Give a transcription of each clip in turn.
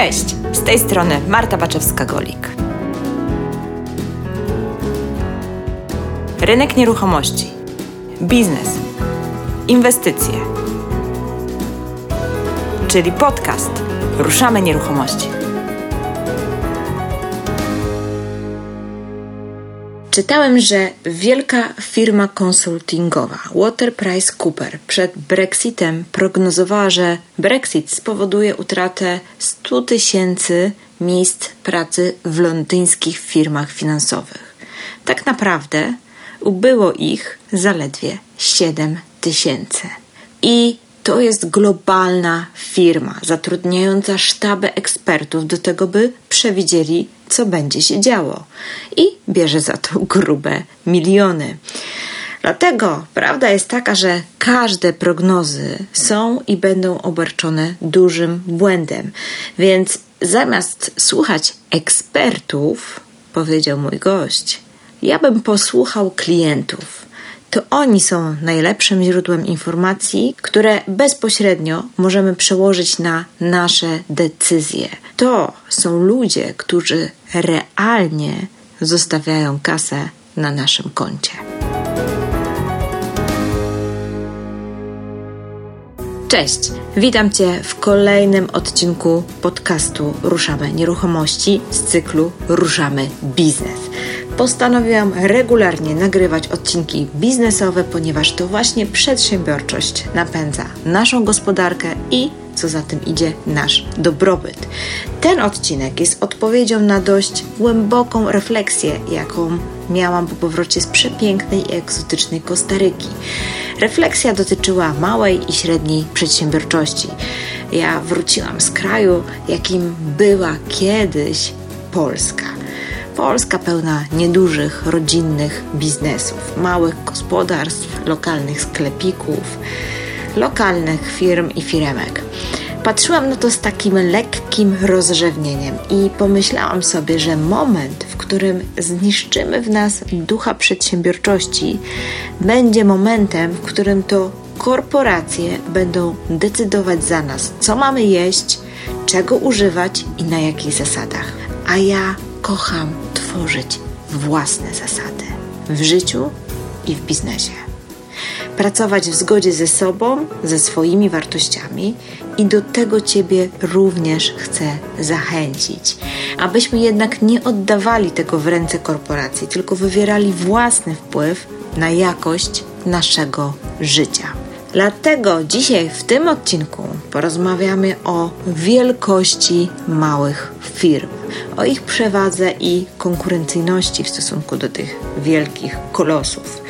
Cześć, z tej strony Marta Baczewska-Golik. Rynek nieruchomości, biznes, inwestycje, czyli podcast Ruszamy Nieruchomości. Czytałem, że wielka firma konsultingowa Cooper przed Brexitem prognozowała, że Brexit spowoduje utratę 100 tysięcy miejsc pracy w londyńskich firmach finansowych. Tak naprawdę ubyło ich zaledwie 7 tysięcy. I to jest globalna firma zatrudniająca sztabę ekspertów do tego, by przewidzieli, co będzie się działo. I bierze za to grube miliony. Dlatego prawda jest taka, że każde prognozy są i będą obarczone dużym błędem. Więc zamiast słuchać ekspertów, powiedział mój gość, ja bym posłuchał klientów to oni są najlepszym źródłem informacji, które bezpośrednio możemy przełożyć na nasze decyzje. To są ludzie, którzy realnie zostawiają kasę na naszym koncie. Cześć, witam Cię w kolejnym odcinku podcastu Ruszamy Nieruchomości z cyklu Ruszamy Biznes postanowiłam regularnie nagrywać odcinki biznesowe, ponieważ to właśnie przedsiębiorczość napędza naszą gospodarkę i co za tym idzie, nasz dobrobyt. Ten odcinek jest odpowiedzią na dość głęboką refleksję, jaką miałam po powrocie z przepięknej i egzotycznej Kostaryki. Refleksja dotyczyła małej i średniej przedsiębiorczości. Ja wróciłam z kraju, jakim była kiedyś Polska. Polska pełna niedużych, rodzinnych biznesów, małych gospodarstw, lokalnych sklepików, lokalnych firm i firemek. Patrzyłam na to z takim lekkim rozrzewnieniem i pomyślałam sobie, że moment, w którym zniszczymy w nas ducha przedsiębiorczości, będzie momentem, w którym to korporacje będą decydować za nas, co mamy jeść, czego używać i na jakich zasadach. A ja kocham tworzyć własne zasady w życiu i w biznesie. Pracować w zgodzie ze sobą, ze swoimi wartościami i do tego Ciebie również chcę zachęcić, abyśmy jednak nie oddawali tego w ręce korporacji, tylko wywierali własny wpływ na jakość naszego życia. Dlatego dzisiaj w tym odcinku porozmawiamy o wielkości małych firm, o ich przewadze i konkurencyjności w stosunku do tych wielkich kolosów.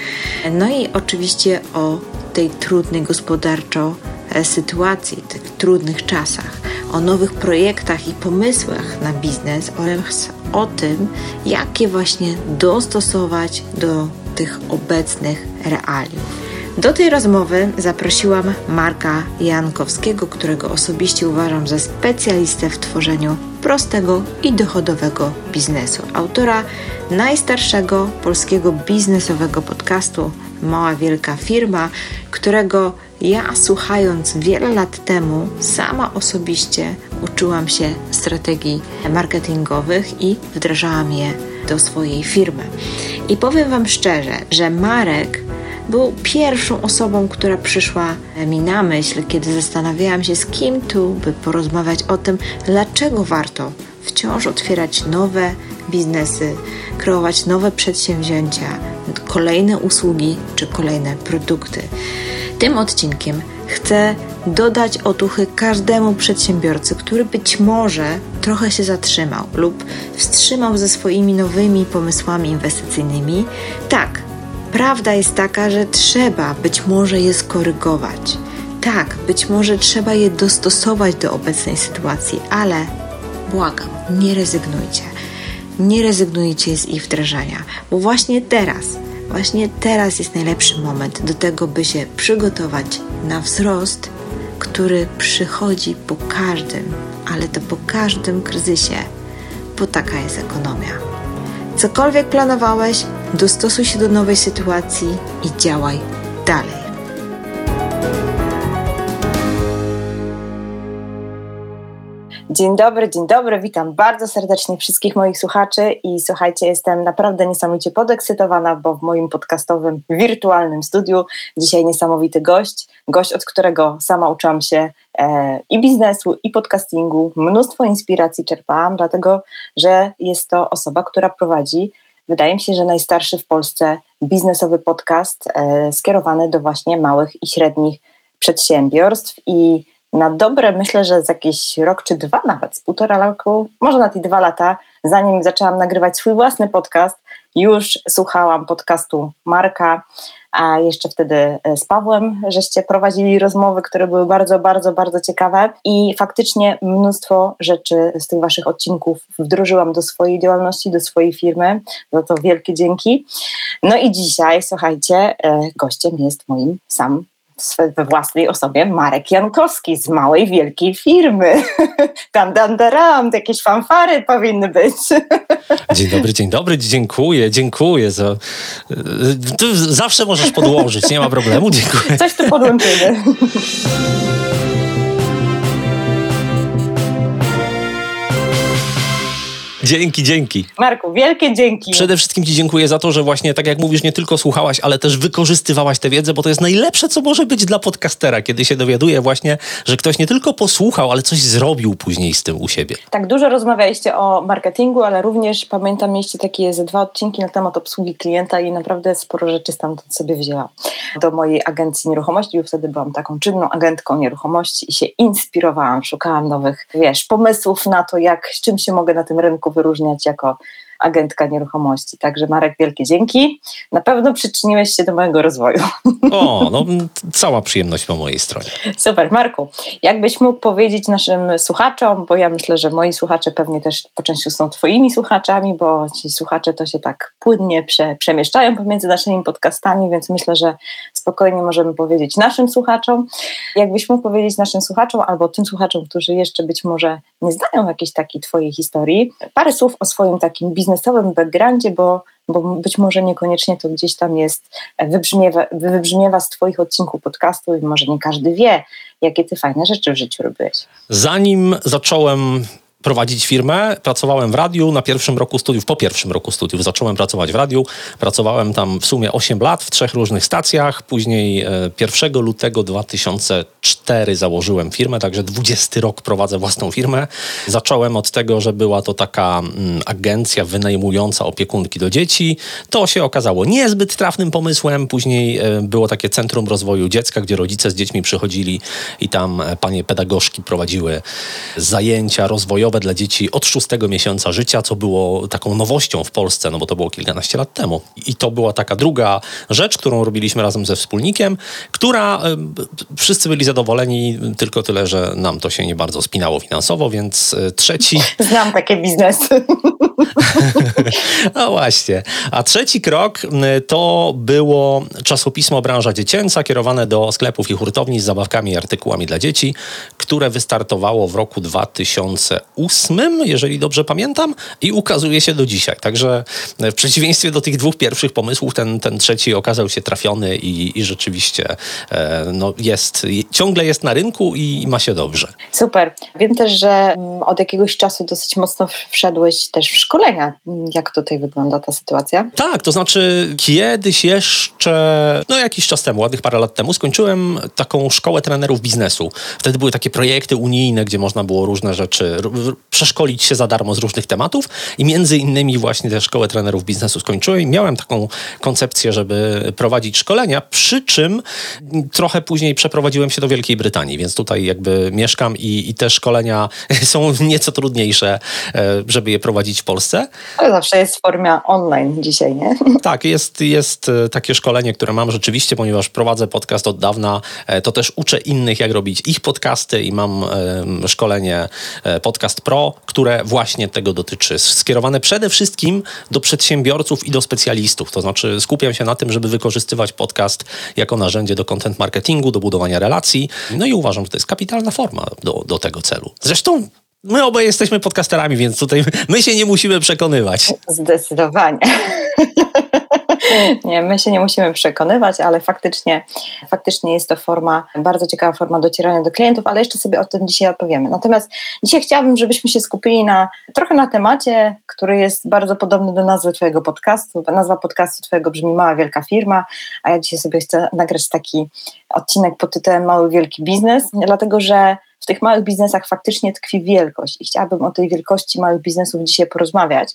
No i oczywiście o tej trudnej gospodarczo sytuacji, tych trudnych czasach, o nowych projektach i pomysłach na biznes oraz o tym, jak je właśnie dostosować do tych obecnych realiów. Do tej rozmowy zaprosiłam Marka Jankowskiego, którego osobiście uważam za specjalistę w tworzeniu prostego i dochodowego biznesu. Autora najstarszego polskiego biznesowego podcastu Mała Wielka Firma, którego ja słuchając wiele lat temu sama osobiście uczyłam się strategii marketingowych i wdrażałam je do swojej firmy. I powiem Wam szczerze, że Marek był pierwszą osobą, która przyszła mi na myśl, kiedy zastanawiałam się, z kim tu, by porozmawiać o tym, dlaczego warto wciąż otwierać nowe biznesy, kreować nowe przedsięwzięcia, kolejne usługi czy kolejne produkty. Tym odcinkiem chcę dodać otuchy każdemu przedsiębiorcy, który być może trochę się zatrzymał lub wstrzymał ze swoimi nowymi pomysłami inwestycyjnymi. Tak, Prawda jest taka, że trzeba być może je skorygować. Tak, być może trzeba je dostosować do obecnej sytuacji, ale błagam, nie rezygnujcie. Nie rezygnujcie z ich wdrażania, bo właśnie teraz, właśnie teraz jest najlepszy moment do tego, by się przygotować na wzrost, który przychodzi po każdym, ale to po każdym kryzysie, bo taka jest ekonomia. Cokolwiek planowałeś, dostosuj się do nowej sytuacji i działaj dalej. Dzień dobry, dzień dobry. Witam bardzo serdecznie wszystkich moich słuchaczy i słuchajcie, jestem naprawdę niesamowicie podekscytowana, bo w moim podcastowym wirtualnym studiu dzisiaj niesamowity gość, gość, od którego sama uczyłam się e, i biznesu, i podcastingu. Mnóstwo inspiracji czerpałam, dlatego że jest to osoba, która prowadzi, wydaje mi się, że najstarszy w Polsce biznesowy podcast e, skierowany do właśnie małych i średnich przedsiębiorstw i na dobre myślę, że z jakiś rok czy dwa nawet, z półtora roku, może na te dwa lata, zanim zaczęłam nagrywać swój własny podcast, już słuchałam podcastu Marka, a jeszcze wtedy e, z Pawłem, żeście prowadzili rozmowy, które były bardzo, bardzo, bardzo ciekawe i faktycznie mnóstwo rzeczy z tych waszych odcinków wdrożyłam do swojej działalności, do swojej firmy, za to wielkie dzięki. No i dzisiaj, słuchajcie, e, gościem jest moim sam we własnej osobie Marek Jankowski z małej, wielkiej firmy. Tam, tam, tam, jakieś fanfary powinny być. Dzień dobry, dzień dobry, dziękuję, dziękuję za... Ty zawsze możesz podłożyć, nie ma problemu, dziękuję. Coś tu podłączymy. Dzięki, dzięki. Marku, wielkie dzięki. Przede wszystkim Ci dziękuję za to, że właśnie, tak jak mówisz, nie tylko słuchałaś, ale też wykorzystywałaś tę wiedzę, bo to jest najlepsze, co może być dla podcastera, kiedy się dowiaduje właśnie, że ktoś nie tylko posłuchał, ale coś zrobił później z tym u siebie. Tak, dużo rozmawialiście o marketingu, ale również pamiętam, mieliście takie ze dwa odcinki na temat obsługi klienta i naprawdę sporo rzeczy stamtąd sobie wzięłam do mojej agencji nieruchomości, bo wtedy byłam taką czynną agentką nieruchomości i się inspirowałam, szukałam nowych, wiesz, pomysłów na to, jak, z czym się mogę na tym rynku wyróżniać jako agentka nieruchomości. Także Marek, wielkie dzięki. Na pewno przyczyniłeś się do mojego rozwoju. O, no cała przyjemność po mojej stronie. Super. Marku, jakbyś mógł powiedzieć naszym słuchaczom, bo ja myślę, że moi słuchacze pewnie też po części są twoimi słuchaczami, bo ci słuchacze to się tak płynnie prze, przemieszczają pomiędzy naszymi podcastami, więc myślę, że spokojnie możemy powiedzieć naszym słuchaczom. Jakbyś mógł powiedzieć naszym słuchaczom albo tym słuchaczom, którzy jeszcze być może nie znają jakiejś takiej twojej historii, parę słów o swoim takim biznesowym backgroundzie, bo, bo być może niekoniecznie to gdzieś tam jest, wybrzmiewa, wybrzmiewa z Twoich odcinków podcastu i może nie każdy wie, jakie Ty fajne rzeczy w życiu robiłeś. Zanim zacząłem prowadzić firmę. Pracowałem w radiu na pierwszym roku studiów, po pierwszym roku studiów zacząłem pracować w radiu. Pracowałem tam w sumie 8 lat w trzech różnych stacjach. Później 1 e, lutego 2004 założyłem firmę, także 20 rok prowadzę własną firmę. Zacząłem od tego, że była to taka mm, agencja wynajmująca opiekunki do dzieci. To się okazało niezbyt trafnym pomysłem. Później e, było takie centrum rozwoju dziecka, gdzie rodzice z dziećmi przychodzili i tam e, panie pedagogzki prowadziły zajęcia rozwojowe dla dzieci od szóstego miesiąca życia, co było taką nowością w Polsce, no bo to było kilkanaście lat temu. I to była taka druga rzecz, którą robiliśmy razem ze wspólnikiem, która wszyscy byli zadowoleni, tylko tyle, że nam to się nie bardzo spinało finansowo, więc y, trzeci... Znam takie biznesy. no właśnie. A trzeci krok to było czasopismo Branża Dziecięca, kierowane do sklepów i hurtowni z zabawkami i artykułami dla dzieci, które wystartowało w roku 2008, jeżeli dobrze pamiętam, i ukazuje się do dzisiaj. Także w przeciwieństwie do tych dwóch pierwszych pomysłów, ten, ten trzeci okazał się trafiony i, i rzeczywiście e, no jest, ciągle jest na rynku i ma się dobrze. Super. Wiem też, że mm, od jakiegoś czasu dosyć mocno wszedłeś też w szkolenia. Jak tutaj wygląda ta sytuacja? Tak, to znaczy kiedyś jeszcze, no jakiś czas temu, ładnych parę lat temu, skończyłem taką szkołę trenerów biznesu. Wtedy były takie projekty unijne, gdzie można było różne rzeczy, przeszkolić się za darmo z różnych tematów i między innymi właśnie tę szkołę trenerów biznesu skończyłem i miałem taką koncepcję, żeby prowadzić szkolenia, przy czym trochę później przeprowadziłem się do Wielkiej Brytanii, więc tutaj jakby mieszkam i, i te szkolenia są nieco trudniejsze, e, żeby je prowadzić w Polsce. Ale zawsze jest forma online dzisiaj, nie? Tak, jest, jest e, takie szkolenie, które mam rzeczywiście, ponieważ prowadzę podcast od dawna, e, to też uczę innych, jak robić ich podcasty i mam szkolenie Podcast Pro, które właśnie tego dotyczy. Skierowane przede wszystkim do przedsiębiorców i do specjalistów, to znaczy skupiam się na tym, żeby wykorzystywać podcast jako narzędzie do content marketingu, do budowania relacji, no i uważam, że to jest kapitalna forma do, do tego celu. Zresztą My obaj jesteśmy podcasterami, więc tutaj my się nie musimy przekonywać. Zdecydowanie. nie, my się nie musimy przekonywać, ale faktycznie, faktycznie jest to forma, bardzo ciekawa forma docierania do klientów, ale jeszcze sobie o tym dzisiaj odpowiemy. Natomiast dzisiaj chciałabym, żebyśmy się skupili na trochę na temacie, który jest bardzo podobny do nazwy Twojego podcastu. Nazwa podcastu Twojego brzmi Mała Wielka Firma, a ja dzisiaj sobie chcę nagrać taki odcinek pod tytułem Mały Wielki Biznes, dlatego że w tych małych biznesach faktycznie tkwi wielkość i chciałabym o tej wielkości małych biznesów dzisiaj porozmawiać.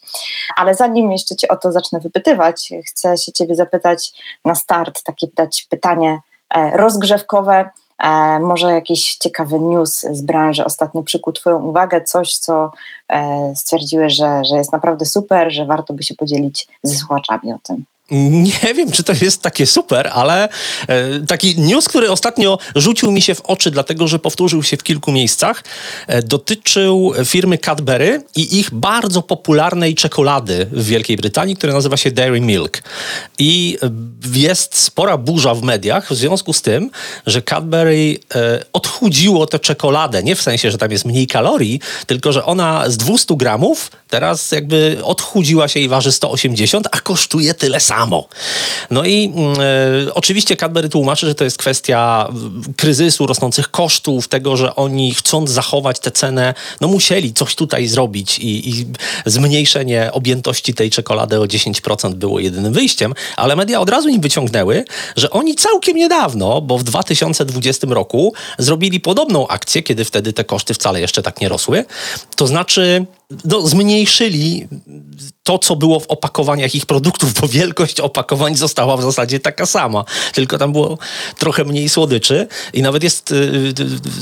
Ale zanim jeszcze Cię o to zacznę wypytywać, chcę się Ciebie zapytać na start, takie dać pytanie e, rozgrzewkowe. E, może jakiś ciekawy news z branży ostatnio przykuł Twoją uwagę, coś, co e, stwierdziłeś, że, że jest naprawdę super, że warto by się podzielić ze słuchaczami o tym. Nie wiem, czy to jest takie super, ale e, taki news, który ostatnio rzucił mi się w oczy, dlatego że powtórzył się w kilku miejscach, e, dotyczył firmy Cadbury i ich bardzo popularnej czekolady w Wielkiej Brytanii, która nazywa się Dairy Milk. I jest spora burza w mediach w związku z tym, że Cadbury e, odchudziło tę czekoladę. Nie w sensie, że tam jest mniej kalorii, tylko że ona z 200 gramów teraz jakby odchudziła się i waży 180, a kosztuje tyle samo samo. No i e, oczywiście Cadbury tłumaczy, że to jest kwestia kryzysu, rosnących kosztów, tego, że oni chcąc zachować tę cenę, no musieli coś tutaj zrobić i, i zmniejszenie objętości tej czekolady o 10% było jedynym wyjściem, ale media od razu im wyciągnęły, że oni całkiem niedawno, bo w 2020 roku zrobili podobną akcję, kiedy wtedy te koszty wcale jeszcze tak nie rosły, to znaczy no, zmniejszyli to, co było w opakowaniach ich produktów, bo wielkość opakowań została w zasadzie taka sama, tylko tam było trochę mniej słodyczy i nawet jest y, y,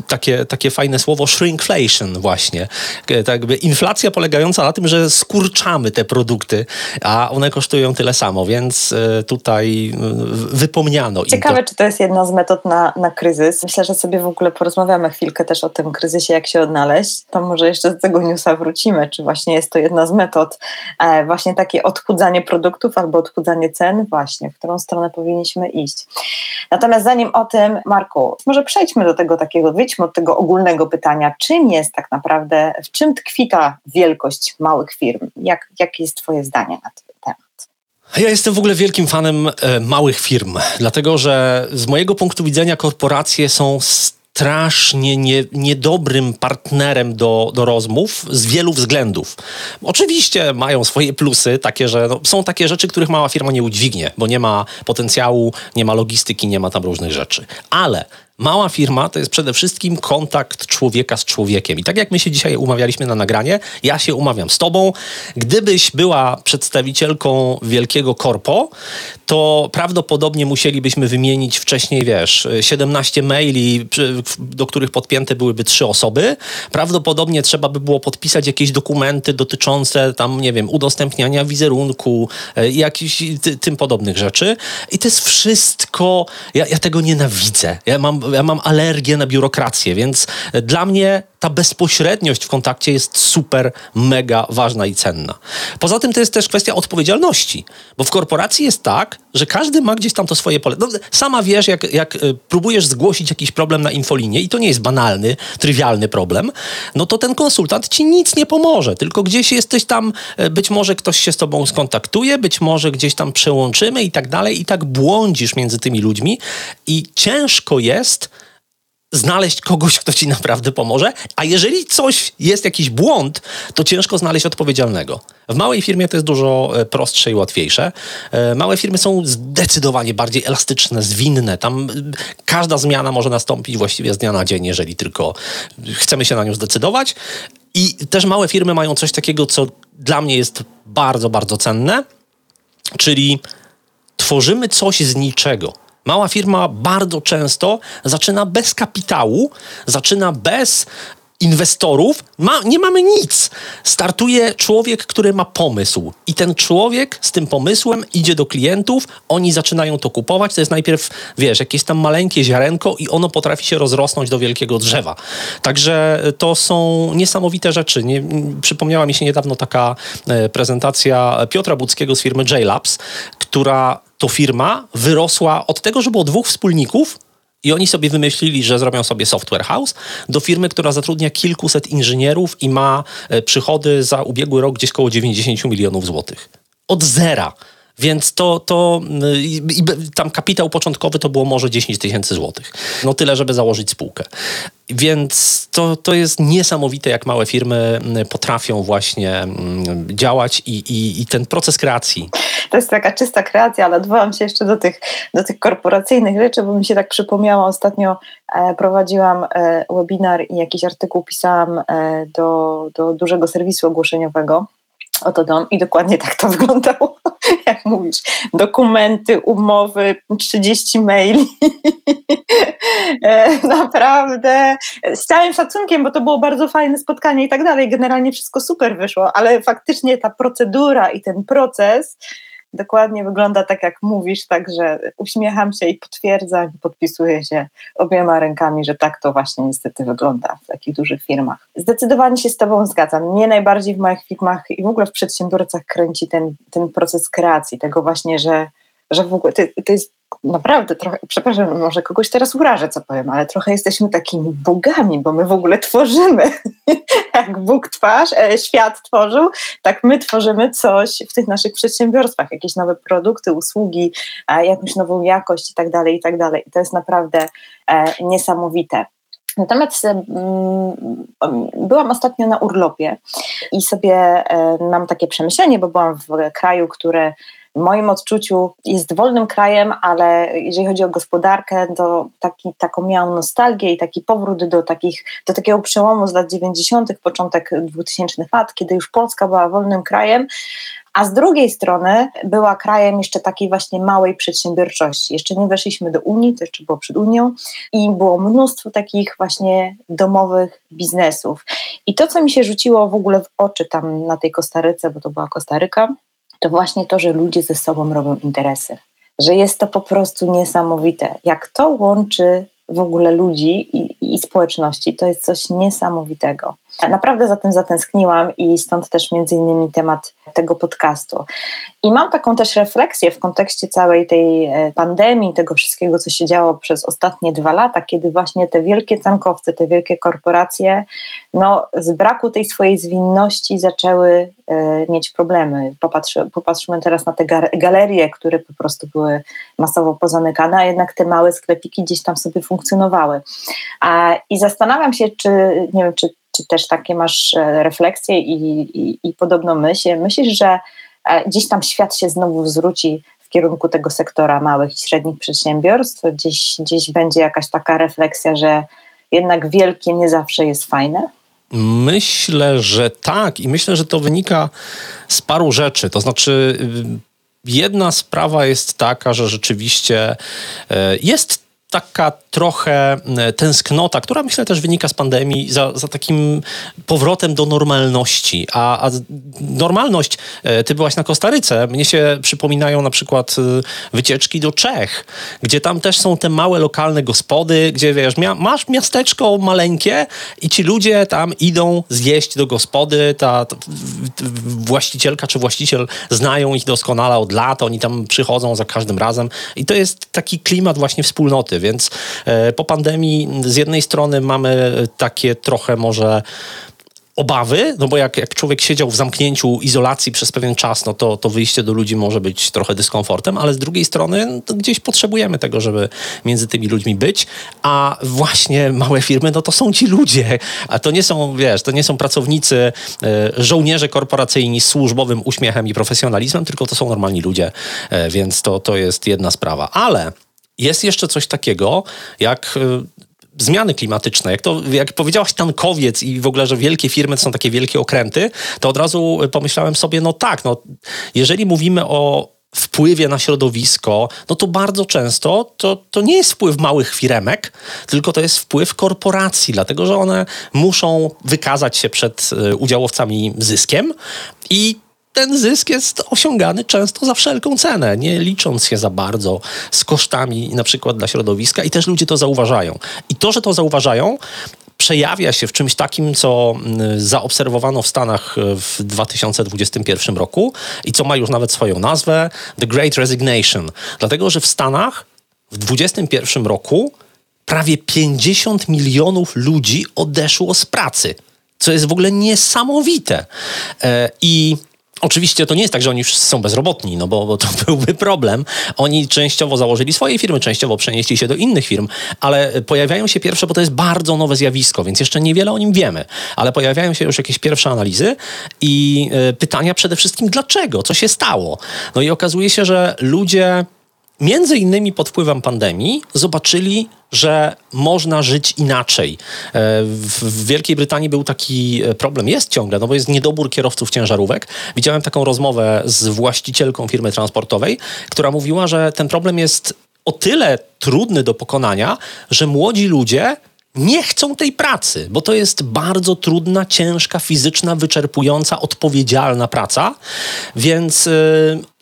takie, takie fajne słowo shrinkflation właśnie. Tak jakby inflacja polegająca na tym, że skurczamy te produkty, a one kosztują tyle samo, więc y, tutaj wypomniano. Ciekawe, to. czy to jest jedna z metod na, na kryzys. Myślę, że sobie w ogóle porozmawiamy chwilkę też o tym kryzysie, jak się odnaleźć. To może jeszcze z tego newsa wrócimy, czy właśnie jest to jedna z metod e, właśnie takie odchudzanie produktów albo odchudzanie cen, właśnie, w którą stronę powinniśmy iść. Natomiast zanim o tym, Marku, może przejdźmy do tego takiego, wyjdźmy od tego ogólnego pytania, czym jest tak naprawdę, w czym tkwi ta wielkość małych firm? Jak, jakie jest Twoje zdanie na ten temat? Ja jestem w ogóle wielkim fanem e, małych firm, dlatego że z mojego punktu widzenia korporacje są strasznie nie, niedobrym partnerem do, do rozmów z wielu względów. Oczywiście mają swoje plusy, takie, że no, są takie rzeczy, których mała firma nie udźwignie, bo nie ma potencjału, nie ma logistyki, nie ma tam różnych rzeczy. Ale Mała firma to jest przede wszystkim kontakt człowieka z człowiekiem. I tak jak my się dzisiaj umawialiśmy na nagranie, ja się umawiam z tobą. Gdybyś była przedstawicielką wielkiego korpo, to prawdopodobnie musielibyśmy wymienić wcześniej, wiesz, 17 maili, do których podpięte byłyby trzy osoby. Prawdopodobnie trzeba by było podpisać jakieś dokumenty dotyczące tam, nie wiem, udostępniania wizerunku e, jakichś tym podobnych rzeczy. I to jest wszystko, ja, ja tego nienawidzę. Ja mam ja mam alergię na biurokrację, więc dla mnie ta bezpośredniość w kontakcie jest super, mega ważna i cenna. Poza tym to jest też kwestia odpowiedzialności, bo w korporacji jest tak, że każdy ma gdzieś tam to swoje pole. No, sama wiesz, jak, jak y, próbujesz zgłosić jakiś problem na infolinie i to nie jest banalny, trywialny problem, no to ten konsultant ci nic nie pomoże, tylko gdzieś jesteś tam, y, być może ktoś się z tobą skontaktuje, być może gdzieś tam przełączymy i tak dalej i tak błądzisz między tymi ludźmi i ciężko jest znaleźć kogoś, kto ci naprawdę pomoże, a jeżeli coś jest jakiś błąd, to ciężko znaleźć odpowiedzialnego. W małej firmie to jest dużo e, prostsze i łatwiejsze. E, małe firmy są zdecydowanie bardziej elastyczne, zwinne. Tam e, każda zmiana może nastąpić właściwie z dnia na dzień, jeżeli tylko chcemy się na nią zdecydować. I też małe firmy mają coś takiego, co dla mnie jest bardzo, bardzo cenne, czyli tworzymy coś z niczego. Mała firma bardzo często zaczyna bez kapitału, zaczyna bez inwestorów, ma, nie mamy nic. Startuje człowiek, który ma pomysł. I ten człowiek z tym pomysłem idzie do klientów, oni zaczynają to kupować. To jest najpierw, wiesz, jakieś tam maleńkie ziarenko i ono potrafi się rozrosnąć do wielkiego drzewa. Także to są niesamowite rzeczy. Nie, przypomniała mi się niedawno taka e, prezentacja Piotra Budzkiego z firmy JLabs, która to firma wyrosła od tego, że było dwóch wspólników, i oni sobie wymyślili, że zrobią sobie software house do firmy, która zatrudnia kilkuset inżynierów i ma e, przychody za ubiegły rok gdzieś koło 90 milionów złotych. Od zera Więc to, to i, i tam kapitał początkowy to było może 10 tysięcy złotych. No tyle, żeby założyć spółkę. Więc to, to jest niesamowite, jak małe firmy potrafią właśnie działać i, i, i ten proces kreacji. To jest taka czysta kreacja, ale odwołam się jeszcze do tych, do tych korporacyjnych rzeczy, bo mi się tak przypomniało, ostatnio e, prowadziłam e, webinar i jakiś artykuł pisałam e, do, do dużego serwisu ogłoszeniowego oto dom i dokładnie tak to wyglądało, jak mówisz, dokumenty, umowy, 30 maili. E, naprawdę z całym szacunkiem, bo to było bardzo fajne spotkanie i tak dalej, generalnie wszystko super wyszło, ale faktycznie ta procedura i ten proces dokładnie wygląda tak, jak mówisz, także uśmiecham się i potwierdzam podpisuję się obiema rękami, że tak to właśnie niestety wygląda w takich dużych firmach. Zdecydowanie się z Tobą zgadzam. Mnie najbardziej w moich firmach i w ogóle w przedsiębiorcach kręci ten, ten proces kreacji, tego właśnie, że, że w ogóle to, to jest naprawdę trochę, przepraszam, może kogoś teraz urażę, co powiem, ale trochę jesteśmy takimi bogami, bo my w ogóle tworzymy. Jak Bóg twarz, e, świat tworzył, tak my tworzymy coś w tych naszych przedsiębiorstwach, jakieś nowe produkty, usługi, jakąś nową jakość i tak dalej, i tak dalej. I to jest naprawdę e, niesamowite. Natomiast byłam ostatnio na urlopie i sobie e, mam takie przemyślenie, bo byłam w kraju, który w moim odczuciu jest wolnym krajem, ale jeżeli chodzi o gospodarkę, to taki, taką miałam nostalgię i taki powrót do, takich, do takiego przełomu z lat 90., początek 2000 lat, kiedy już Polska była wolnym krajem, a z drugiej strony była krajem jeszcze takiej właśnie małej przedsiębiorczości. Jeszcze nie weszliśmy do Unii, to jeszcze było przed Unią i było mnóstwo takich właśnie domowych biznesów. I to, co mi się rzuciło w ogóle w oczy tam na tej Kostaryce, bo to była Kostaryka, to właśnie to, że ludzie ze sobą robią interesy. Że jest to po prostu niesamowite. Jak to łączy w ogóle ludzi i, i społeczności, to jest coś niesamowitego. Naprawdę za tym zatęskniłam i stąd też między innymi temat tego podcastu. I mam taką też refleksję w kontekście całej tej e, pandemii, tego wszystkiego, co się działo przez ostatnie dwa lata, kiedy właśnie te wielkie tankowce, te wielkie korporacje, no z braku tej swojej zwinności zaczęły e, mieć problemy. Popatrzmy, popatrzmy teraz na te galerie, które po prostu były masowo pozamykane, a jednak te małe sklepiki gdzieś tam sobie funkcjonowały. A, I zastanawiam się, czy, nie wiem, czy czy też takie masz e, refleksje i, i, i podobno myśl, myślisz, że e, gdzieś tam świat się znowu zwróci w kierunku tego sektora małych i średnich przedsiębiorstw, gdzieś, gdzieś będzie jakaś taka refleksja, że jednak wielkie nie zawsze jest fajne? Myślę, że tak i myślę, że to wynika z paru rzeczy. To znaczy, y, jedna sprawa jest taka, że rzeczywiście e, jest taka trochę e, tęsknota, która myślę też wynika z pandemii, za, za takim powrotem do normalności. A, a, normalność, e, ty byłaś na Kostaryce, mnie się przypominają na przykład e, wycieczki do Czech, gdzie tam też są te małe lokalne gospody, gdzie wiesz, mia masz miasteczko maleńkie i ci ludzie tam idą zjeść do gospody, ta, ta właścicielka czy właściciel znają ich doskonale od lat, oni tam przychodzą za każdym razem. I to jest taki klimat właśnie wspólnoty, więc e, po pandemii z jednej strony mamy takie trochę może obawy, no bo jak, jak człowiek siedział w zamknięciu, izolacji przez pewien czas, no to, to wyjście do ludzi może być trochę dyskomfortem, ale z drugiej strony no gdzieś potrzebujemy tego, żeby między tymi ludźmi być, a właśnie małe firmy, no to są ci ludzie, a to nie są, wiesz, to nie są pracownicy, e, żołnierze korporacyjni z służbowym uśmiechem i profesjonalizmem, tylko to są normalni ludzie, e, więc to, to jest jedna sprawa, ale jest jeszcze coś takiego, jak y, zmiany klimatyczne. Jak, to, jak powiedziałaś tankowiec i w ogóle, że wielkie firmy to są takie wielkie okręty, to od razu pomyślałem sobie, no tak, no, jeżeli mówimy o wpływie na środowisko, no to bardzo często to, to nie jest wpływ małych firemek, tylko to jest wpływ korporacji, dlatego że one muszą wykazać się przed y, udziałowcami zyskiem i ten zysk jest osiągany często za wszelką cenę, nie licząc się za bardzo z kosztami na przykład dla środowiska i też ludzie to zauważają. I to, że to zauważają, przejawia się w czymś takim, co mm, zaobserwowano w Stanach e, w 2021 roku i co ma już nawet swoją nazwę The Great Resignation. Dlatego, że w Stanach w 2021 roku prawie 50 milionów ludzi odeszło z pracy, co jest w ogóle niesamowite. E, I Oczywiście to nie jest tak, że oni wszyscy są bezrobotni, no bo, bo, to byłby problem. Oni częściowo założyli swoje firmy, częściowo przenieśli się do innych firm, ale pojawiają się pierwsze, bo to jest bardzo nowe zjawisko, więc jeszcze niewiele o nim wiemy, ale pojawiają się już jakieś pierwsze analizy i y, pytania przede wszystkim dlaczego, co się stało. No i okazuje się, że ludzie między innymi pod wpływem pandemii zobaczyli, że można żyć inaczej. E, w Wielkiej Brytanii był taki e, problem, jest ciągle, no bo jest niedobór kierowców ciężarówek. Widziałem taką rozmowę z właścicielką firmy transportowej, która mówiła, że ten problem jest o tyle trudny do pokonania, że młodzi ludzie nie chcą tej pracy, bo to jest bardzo trudna, ciężka, fizyczna, wyczerpująca, odpowiedzialna praca, więc yy,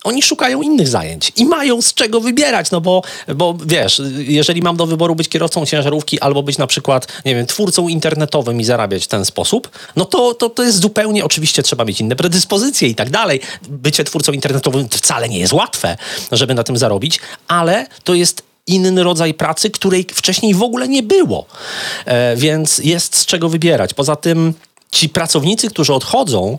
oni szukają innych zajęć i mają z czego wybierać, no bo, bo wiesz, jeżeli mam do wyboru być kierowcą ciężarówki albo być na przykład, nie wiem, twórcą internetowym i zarabiać w ten sposób, no to, to, to jest zupełnie, oczywiście trzeba mieć inne predyspozycje i tak dalej. Bycie twórcą internetowym wcale nie jest łatwe, żeby na tym zarobić, ale to jest inny rodzaj pracy, której wcześniej w ogóle nie było. E, więc jest z czego wybierać. Poza tym ci pracownicy, którzy odchodzą,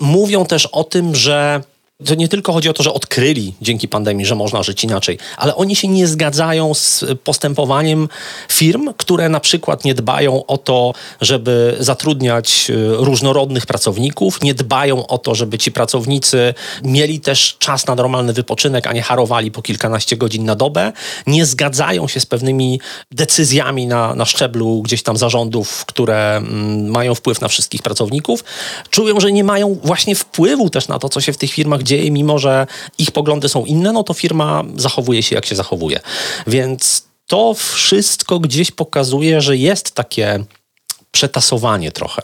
mówią też o tym, że to nie tylko chodzi o to, że odkryli dzięki pandemii, że można żyć inaczej, ale oni się nie zgadzają z postępowaniem firm, które na przykład nie dbają o to, żeby zatrudniać y, różnorodnych pracowników, nie dbają o to, żeby ci pracownicy mieli też czas na normalny wypoczynek, a nie harowali po kilkanaście godzin na dobę, nie zgadzają się z pewnymi decyzjami na, na szczeblu gdzieś tam zarządów, które mm, mają wpływ na wszystkich pracowników, czują, że nie mają właśnie wpływu też na to, co się w tych firmach dzieje, mimo że ich poglądy są inne, no to firma zachowuje się jak się zachowuje. Więc to wszystko gdzieś pokazuje, że jest takie przetasowanie trochę.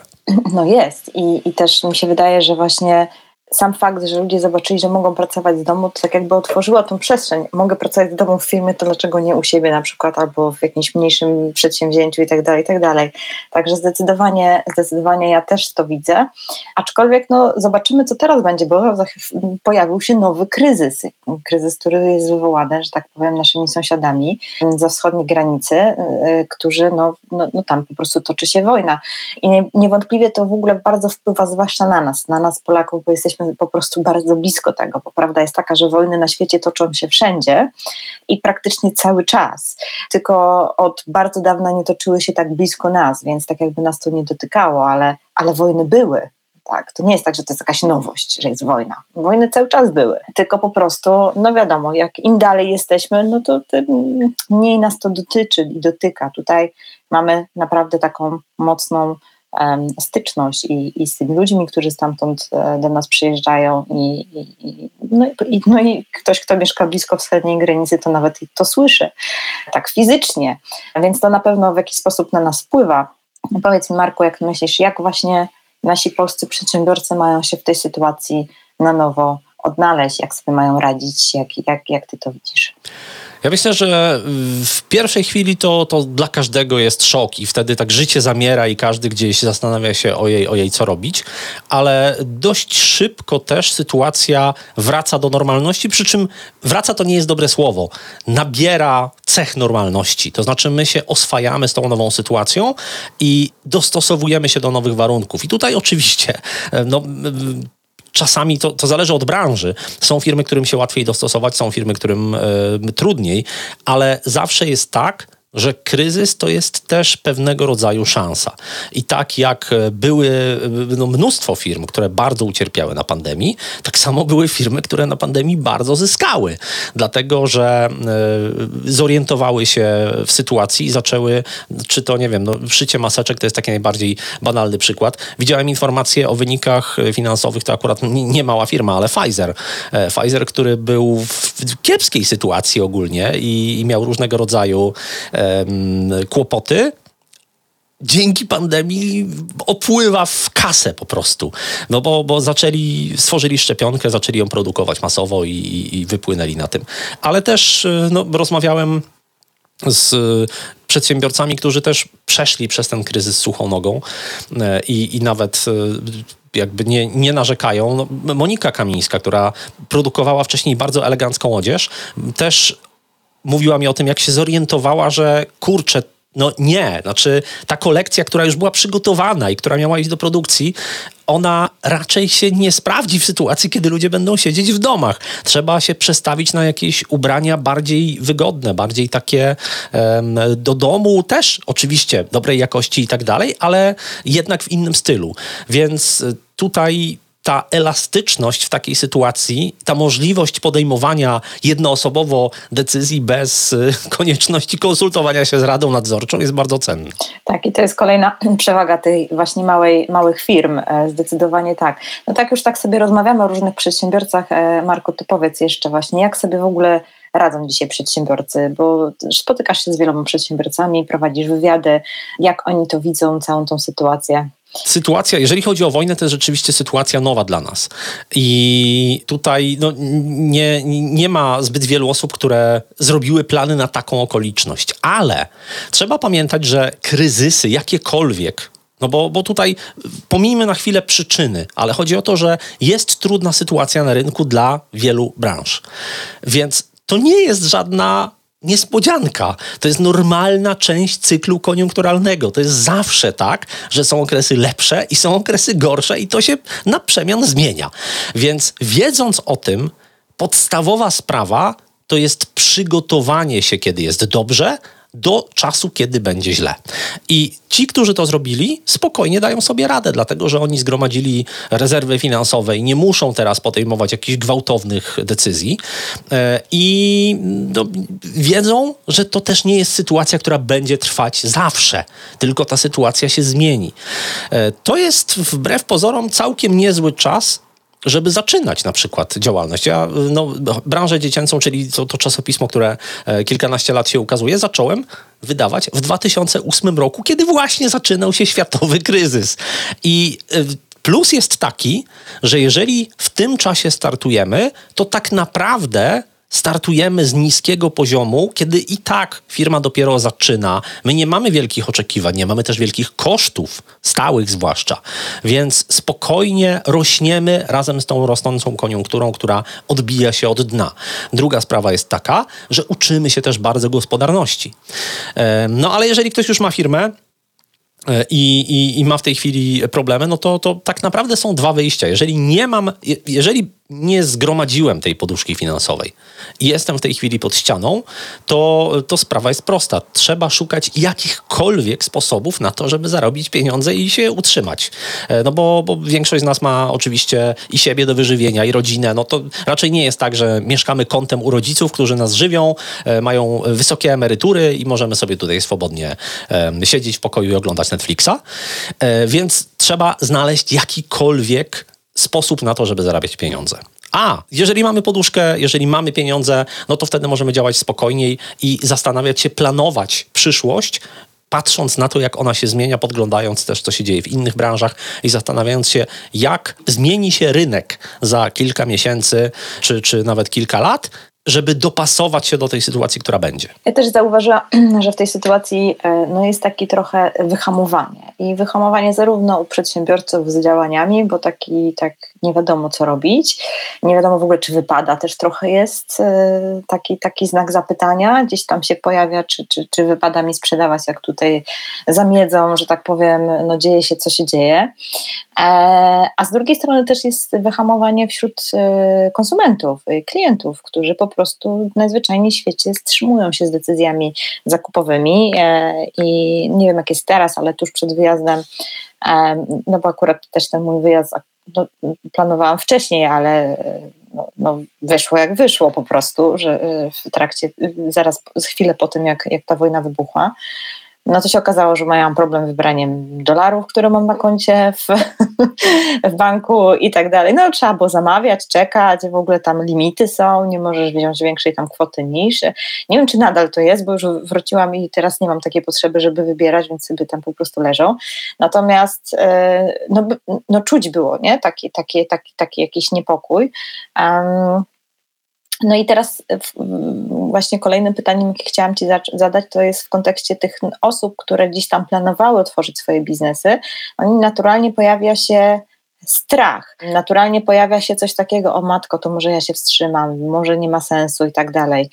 No jest I, i też mi się wydaje, że właśnie sam fakt, że ludzie zobaczyli, że mogą pracować z domu, to tak jakby otworzyło tą przestrzeń. Mogę pracować z domu w firmie, to dlaczego nie u siebie na przykład, albo w jakimś mniejszym przedsięwzięciu i tak dalej, i tak dalej. Także zdecydowanie, zdecydowanie ja też to widzę. Aczkolwiek no, zobaczymy, co teraz będzie, bo pojawił się nowy kryzys. Kryzys, który jest wywołany, że tak powiem, naszymi sąsiadami za wschodniej granicy, y, którzy, no, no, no tam po prostu toczy się wojna. I niewątpliwie to w ogóle bardzo wpływa zwłaszcza na nas, na nas Polaków, bo jesteśmy po prostu bardzo blisko tego, bo prawda jest taka, że wojny na świecie toczą się wszędzie i praktycznie cały czas. Tylko od bardzo dawna nie toczyły się tak blisko nas, więc tak jakby nas to nie dotykało, ale, ale wojny były. Tak, to nie jest tak, że to jest jakaś nowość, że jest wojna. Wojny cały czas były, tylko po prostu, no wiadomo, jak im dalej jesteśmy, no to tym mniej nas to dotyczy i dotyka. Tutaj mamy naprawdę taką mocną styczność i, i z tymi ludźmi, którzy stamtąd e, do nas przyjeżdżają i, i, no, i, no i ktoś, kto mieszka blisko wschodniej granicy, to nawet to słyszy, tak fizycznie, więc to na pewno w jakiś sposób na nas wpływa. Powiedz mi Marku, jak myślisz, jak właśnie nasi polscy przedsiębiorcy mają się w tej sytuacji na nowo odnaleźć, jak sobie mają radzić, jak, jak, jak ty to widzisz? Ja myślę, że w pierwszej chwili to, to dla każdego jest szok i wtedy tak życie zamiera i każdy gdzieś zastanawia się ojej, ojej, co robić, ale dość szybko też sytuacja wraca do normalności, przy czym wraca to nie jest dobre słowo, nabiera cech normalności, to znaczy my się oswajamy z tą nową sytuacją i dostosowujemy się do nowych warunków. I tutaj oczywiście no, czasami to, to zależy od branży. Są firmy, którym się łatwiej dostosować, są firmy, którym y, trudniej, ale zawsze jest tak, że kryzys to jest też pewnego rodzaju szansa. I tak jak były no, mnóstwo firm, które bardzo ucierpiały na pandemii, tak samo były firmy, które na pandemii bardzo zyskały, dlatego że y, zorientowały się w sytuacji i zaczęły, czy to nie wiem, no, szycie maseczek to jest taki najbardziej banalny przykład. Widziałem informacje o wynikach finansowych, to akurat nie, nie mała firma, ale Pfizer. E, Pfizer, który był w kiepskiej sytuacji ogólnie i, i miał różnego rodzaju e, kłopoty, dzięki pandemii opływa w kasę po prostu. No bo, bo zaczęli, stworzyli szczepionkę, zaczęli ją produkować masowo i, i wypłynęli na tym. Ale też e, no, rozmawiałem z przedsiębiorcami, którzy też przeszli przez ten kryzys suchą nogą e, i, i nawet e, jakby nie, nie narzekają. No, Monika Kamińska, która produkowała wcześniej bardzo elegancką odzież, też mówiła mi o tym, jak się zorientowała, że kurczę, No nie, znaczy ta kolekcja, która już była przygotowana i która miała iść do produkcji, ona raczej się nie sprawdzi w sytuacji, kiedy ludzie będą siedzieć w domach. Trzeba się przestawić na jakieś ubrania bardziej wygodne, bardziej takie um, do domu też oczywiście dobrej jakości i tak dalej, ale jednak w innym stylu. Więc tutaj ta elastyczność w takiej sytuacji, ta możliwość podejmowania jednoosobowo decyzji bez y, konieczności konsultowania się z Radą Nadzorczą jest bardzo cenna. Tak, i to jest kolejna przewaga tej właśnie małej, małych firm. E, zdecydowanie tak. No tak już tak sobie rozmawiamy o różnych przedsiębiorcach. E, Marku, to powiedz jeszcze właśnie, jak sobie w ogóle radzą dzisiaj przedsiębiorcy, bo spotykasz się z wieloma przedsiębiorcami, prowadzisz wywiady, jak oni to widzą, całą tą sytuację sytuacja, jeżeli chodzi o wojnę, to jest rzeczywiście sytuacja nowa dla nas. I tutaj no, nie, nie ma zbyt wielu osób, które zrobiły plany na taką okoliczność. Ale trzeba pamiętać, że kryzysy jakiekolwiek, no bo, bo tutaj pomijmy na chwilę przyczyny, ale chodzi o to, że jest trudna sytuacja na rynku dla wielu branż. Więc to nie jest żadna niespodzianka. To jest normalna część cyklu koniunkturalnego. To jest zawsze tak, że są okresy lepsze i są okresy gorsze i to się na przemian zmienia. Więc wiedząc o tym, podstawowa sprawa to jest przygotowanie się, kiedy jest dobrze, do czasu, kiedy będzie źle. I ci, którzy to zrobili, spokojnie dają sobie radę, dlatego że oni zgromadzili rezerwy finansowe i nie muszą teraz podejmować jakichś gwałtownych decyzji. E, I no, wiedzą, że to też nie jest sytuacja, która będzie trwać zawsze, tylko ta sytuacja się zmieni. E, to jest wbrew pozorom całkiem niezły czas żeby zaczynać na przykład działalność. Ja no, branżę dziecięcą, czyli to, to czasopismo, które e, kilkanaście lat się ukazuje, zacząłem wydawać w 2008 roku, kiedy właśnie zaczynał się światowy kryzys. I e, plus jest taki, że jeżeli w tym czasie startujemy, to tak naprawdę startujemy z niskiego poziomu, kiedy i tak firma dopiero zaczyna. My nie mamy wielkich oczekiwań, nie mamy też wielkich kosztów, stałych zwłaszcza, więc spokojnie rośniemy razem z tą rosnącą koniunkturą, która odbija się od dna. Druga sprawa jest taka, że uczymy się też bardzo gospodarności. No ale jeżeli ktoś już ma firmę, e, i, i, i, ma w tej chwili problemy, no to, to tak naprawdę są dwa wyjścia. Jeżeli nie mam, jeżeli nie zgromadziłem tej poduszki finansowej i jestem w tej chwili pod ścianą, to, to sprawa jest prosta. Trzeba szukać jakichkolwiek sposobów na to, żeby zarobić pieniądze i się utrzymać. E, no bo, bo większość z nas ma oczywiście i siebie do wyżywienia, i rodzinę. No to raczej nie jest tak, że mieszkamy kątem u rodziców, którzy nas żywią, e, mają wysokie emerytury i możemy sobie tutaj swobodnie siedzieć w pokoju i oglądać Netflixa. E, więc trzeba znaleźć jakikolwiek sposób na to, żeby zarabiać pieniądze. A jeżeli mamy poduszkę, jeżeli mamy pieniądze, no to wtedy możemy działać spokojniej i zastanawiać się, planować przyszłość, patrząc na to, jak ona się zmienia, podglądając też, co się dzieje w innych branżach i zastanawiając się, jak zmieni się rynek za kilka miesięcy czy, czy nawet kilka lat, żeby dopasować się do tej sytuacji, która będzie. Ja też zauważyłam, że w tej sytuacji e, no, jest taki trochę wyhamowanie. I wyhamowanie zarówno u przedsiębiorców z działaniami, bo taki tak nie wiadomo co robić, nie wiadomo w ogóle czy wypada, też trochę jest e, taki, taki znak zapytania, gdzieś tam się pojawia, czy, czy, czy wypada mi sprzedawać, jak tutaj zamiedzą, że tak powiem, no dzieje się co się dzieje. E, a z drugiej strony też jest wyhamowanie wśród konsumentów, klientów, którzy po prostu najzwyczajniej świecie wstrzymują się z decyzjami zakupowymi. E, i nie wiem jak jest teraz, ale tuż przed wyjazdem, e, no bo akurat też ten mój wyjazd no, planowałam wcześniej, ale no, no, wyszło jak wyszło po prostu, że w trakcie, zaraz chwilę po tym jak, jak ta wojna wybuchła, no to się okazało, że mają problem z wybraniem dolarów, które mam na koncie w, w banku i tak dalej. No trzeba było zamawiać, czekać, w ogóle tam limity są, nie możesz wziąć większej tam kwoty niż. Nie wiem, czy nadal to jest, bo już wróciłam i teraz nie mam takiej potrzeby, żeby wybierać, więc sobie tam po prostu leżą. Natomiast e, no, no czuć było, nie? Taki, taki, taki, taki jakiś niepokój. Um, no i teraz właśnie kolejnym pytaniem, jakie chciałam Ci zadać, to jest w kontekście tych osób, które gdzieś tam planowały otworzyć swoje biznesy. Oni naturalnie pojawia się strach. Naturalnie pojawia się coś takiego, o matko, to może ja się wstrzymam, może nie ma sensu i tak dalej.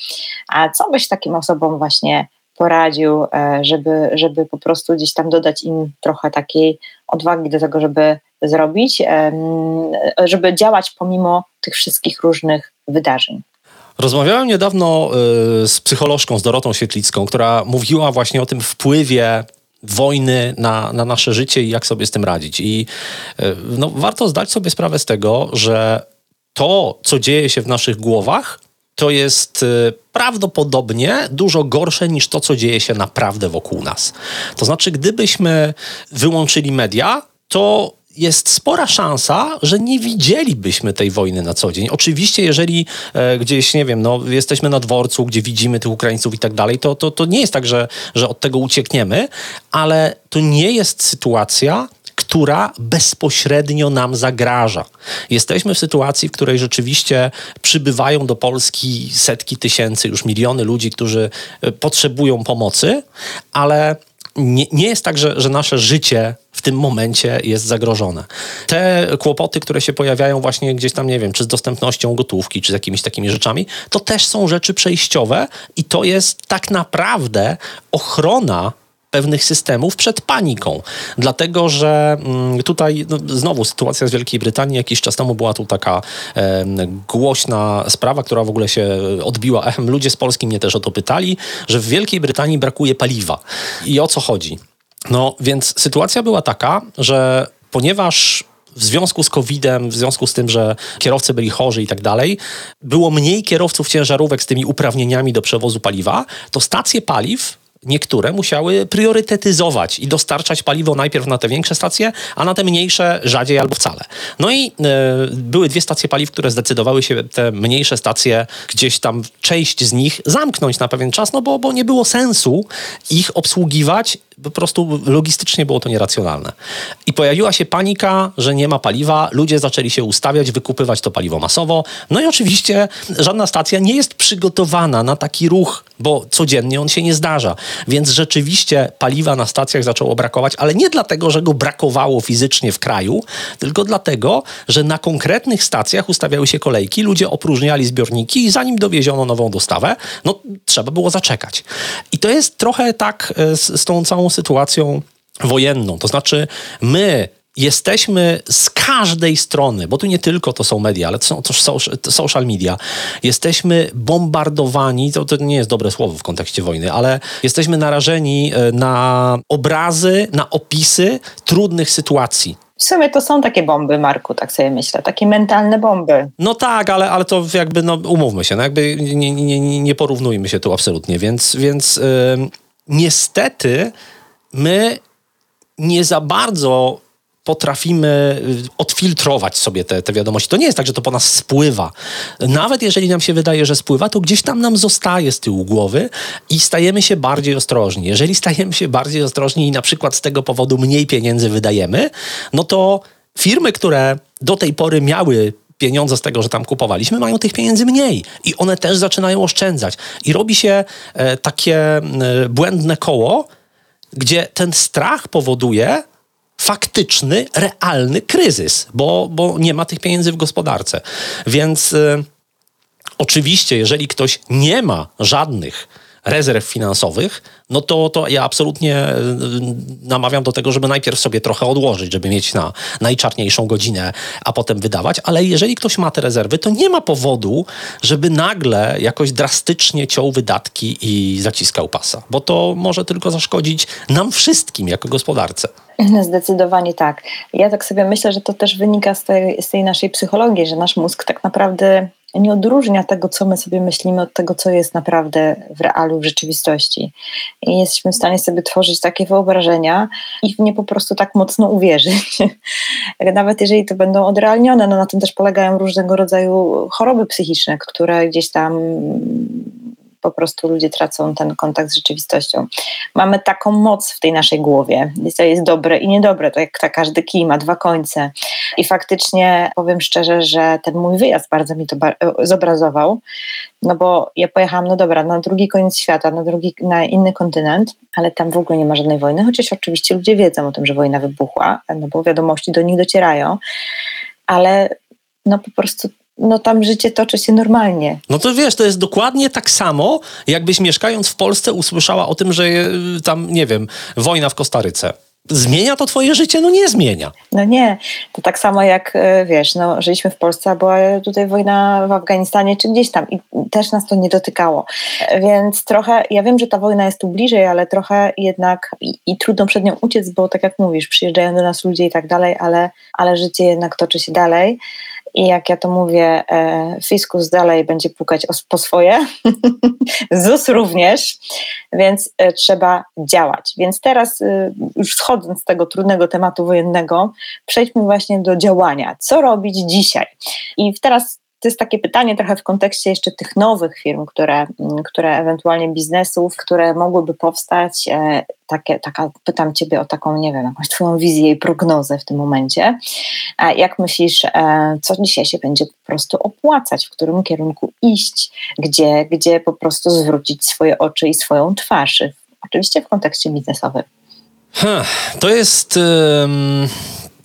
A co byś takim osobom właśnie poradził, e, żeby, żeby po prostu gdzieś tam dodać im trochę takiej odwagi do tego, żeby zrobić, żeby działać pomimo tych wszystkich różnych wydarzeń. Rozmawiałem niedawno y, z psycholożką, z Dorotą Świetlicką, która mówiła właśnie o tym wpływie wojny na, na nasze życie i jak sobie z tym radzić. I y, no, warto zdać sobie sprawę z tego, że to, co dzieje się w naszych głowach, to jest y, prawdopodobnie dużo gorsze niż to, co dzieje się naprawdę wokół nas. To znaczy, gdybyśmy wyłączyli media, to jest spora szansa, że nie widzielibyśmy tej wojny na co dzień. Oczywiście, jeżeli e, gdzieś, nie wiem, no, jesteśmy na dworcu, gdzie widzimy tych Ukraińców i tak dalej, to, to, to nie jest tak, że, że od tego uciekniemy, ale to nie jest sytuacja, która bezpośrednio nam zagraża. Jesteśmy w sytuacji, w której rzeczywiście przybywają do Polski setki tysięcy, już miliony ludzi, którzy e, potrzebują pomocy, ale nie, nie jest tak, że, że nasze życie w tym momencie jest zagrożone. Te kłopoty, które się pojawiają właśnie gdzieś tam, nie wiem, czy z dostępnością gotówki, czy z jakimiś takimi rzeczami, to też są rzeczy przejściowe i to jest tak naprawdę ochrona pewnych systemów przed paniką. Dlatego, że mm, tutaj no, znowu sytuacja z Wielkiej Brytanii, jakiś czas temu była tu taka e, głośna sprawa, która w ogóle się odbiła echem. Ludzie z Polski mnie też o to pytali, że w Wielkiej Brytanii brakuje paliwa. I o co chodzi? No więc sytuacja była taka, że ponieważ w związku z COVID-em, w związku z tym, że kierowcy byli chorzy i tak dalej, było mniej kierowców ciężarówek z tymi uprawnieniami do przewozu paliwa, to stacje paliw niektóre musiały priorytetyzować i dostarczać paliwo najpierw na te większe stacje, a na te mniejsze rzadziej albo wcale. No i e, były dwie stacje paliw, które zdecydowały się te mniejsze stacje gdzieś tam część z nich zamknąć na pewien czas, no bo, bo nie było sensu ich obsługiwać po prostu logistycznie było to nieracjonalne. I pojawiła się panika, że nie ma paliwa, ludzie zaczęli się ustawiać, wykupywać to paliwo masowo. No i oczywiście żadna stacja nie jest przygotowana na taki ruch, bo codziennie on się nie zdarza. Więc rzeczywiście paliwa na stacjach zaczęło brakować, ale nie dlatego, że go brakowało fizycznie w kraju, tylko dlatego, że na konkretnych stacjach ustawiały się kolejki, ludzie opróżniali zbiorniki i zanim dowieziono nową dostawę, no trzeba było zaczekać. I to jest trochę tak e, z, z tą całą sytuacją wojenną. To znaczy, my jesteśmy z każdej strony, bo tu nie tylko to są media, ale to są też social media, jesteśmy bombardowani, to, to nie jest dobre słowo w kontekście wojny, ale jesteśmy narażeni e, na obrazy, na opisy trudnych sytuacji. W sumie to są takie bomby, Marku, tak sobie myślę, takie mentalne bomby. No tak, ale, ale to jakby, no umówmy się, no jakby nie, nie, nie porównujmy się tu absolutnie, więc, więc yy, niestety my nie za bardzo potrafimy y, odfiltrować sobie te, te wiadomości. To nie jest tak, że to po nas spływa. Nawet jeżeli nam się wydaje, że spływa, to gdzieś tam nam zostaje z tyłu głowy i stajemy się bardziej ostrożni. Jeżeli stajemy się bardziej ostrożni i na przykład z tego powodu mniej pieniędzy wydajemy, no to firmy, które do tej pory miały pieniądze z tego, że tam kupowaliśmy, mają tych pieniędzy mniej i one też zaczynają oszczędzać. I robi się e, takie e, błędne koło, gdzie ten strach powoduje faktyczny, realny kryzys, bo, bo nie ma tych pieniędzy w gospodarce. Więc y, oczywiście, jeżeli ktoś nie ma żadnych rezerw finansowych, no to, to ja absolutnie e, namawiam do tego, żeby najpierw sobie trochę odłożyć, żeby mieć na najczarniejszą godzinę, a potem wydawać. Ale jeżeli ktoś ma te rezerwy, to nie ma powodu, żeby nagle jakoś drastycznie ciął wydatki i zaciskał pasa, bo to może tylko zaszkodzić nam wszystkim jako gospodarce. Zdecydowanie tak. Ja tak sobie myślę, że to też wynika z tej, z tej naszej psychologii, że nasz mózg tak naprawdę nie odróżnia tego, co my sobie myślimy, od tego, co jest naprawdę w realu, w rzeczywistości. I jesteśmy w stanie sobie tworzyć takie wyobrażenia i w nie po prostu tak mocno uwierzyć. Nawet jeżeli to będą odrealnione, no na tym też polegają różnego rodzaju choroby psychiczne, które gdzieś tam po prostu ludzie tracą ten kontakt z rzeczywistością. Mamy taką moc w tej naszej głowie. To jest dobre i niedobre, to jak ta każdy kij ma dwa końce. I faktycznie powiem szczerze, że ten mój wyjazd bardzo mi to zobrazował, no bo ja pojechałam, no dobra, na drugi koniec świata, na, drugi, na inny kontynent, ale tam w ogóle nie ma żadnej wojny, chociaż oczywiście ludzie wiedzą o tym, że wojna wybuchła, no bo wiadomości do nich docierają, ale no po prostu no tam życie toczy się normalnie. No to wiesz, to jest dokładnie tak samo, jakbyś mieszkając w Polsce usłyszała o tym, że y, tam, nie wiem, wojna w Kostaryce. Zmienia to twoje życie? No nie zmienia. No nie. To tak samo jak, e, wiesz, no, żyliśmy w Polsce, a była tutaj wojna w Afganistanie czy gdzieś tam i też nas to nie dotykało. Więc trochę, ja wiem, że ta wojna jest tu bliżej, ale trochę jednak i, i trudno przed nią uciec, bo tak jak mówisz, przyjeżdżają do nas ludzie i tak dalej, ale, ale życie jednak toczy się dalej. I jak ja to mówię, e, fiskus dalej będzie pukać po swoje, ZUS również, więc e, trzeba działać. Więc teraz, e, już schodząc z tego trudnego tematu wojennego, przejdźmy właśnie do działania. Co robić dzisiaj? I teraz to jest takie pytanie trochę w kontekście jeszcze tych nowych firm, które, mm, które ewentualnie biznesów, które mogłyby powstać. E, takie, taka, pytam Ciebie o taką, nie wiem, jakąś Twoją wizję i prognozę w tym momencie. Jak myślisz, e, co dzisiaj się będzie po prostu opłacać, w którym kierunku iść, gdzie, gdzie po prostu zwrócić swoje oczy i swoją twarz? Oczywiście w kontekście biznesowym. Hmm, to jest um,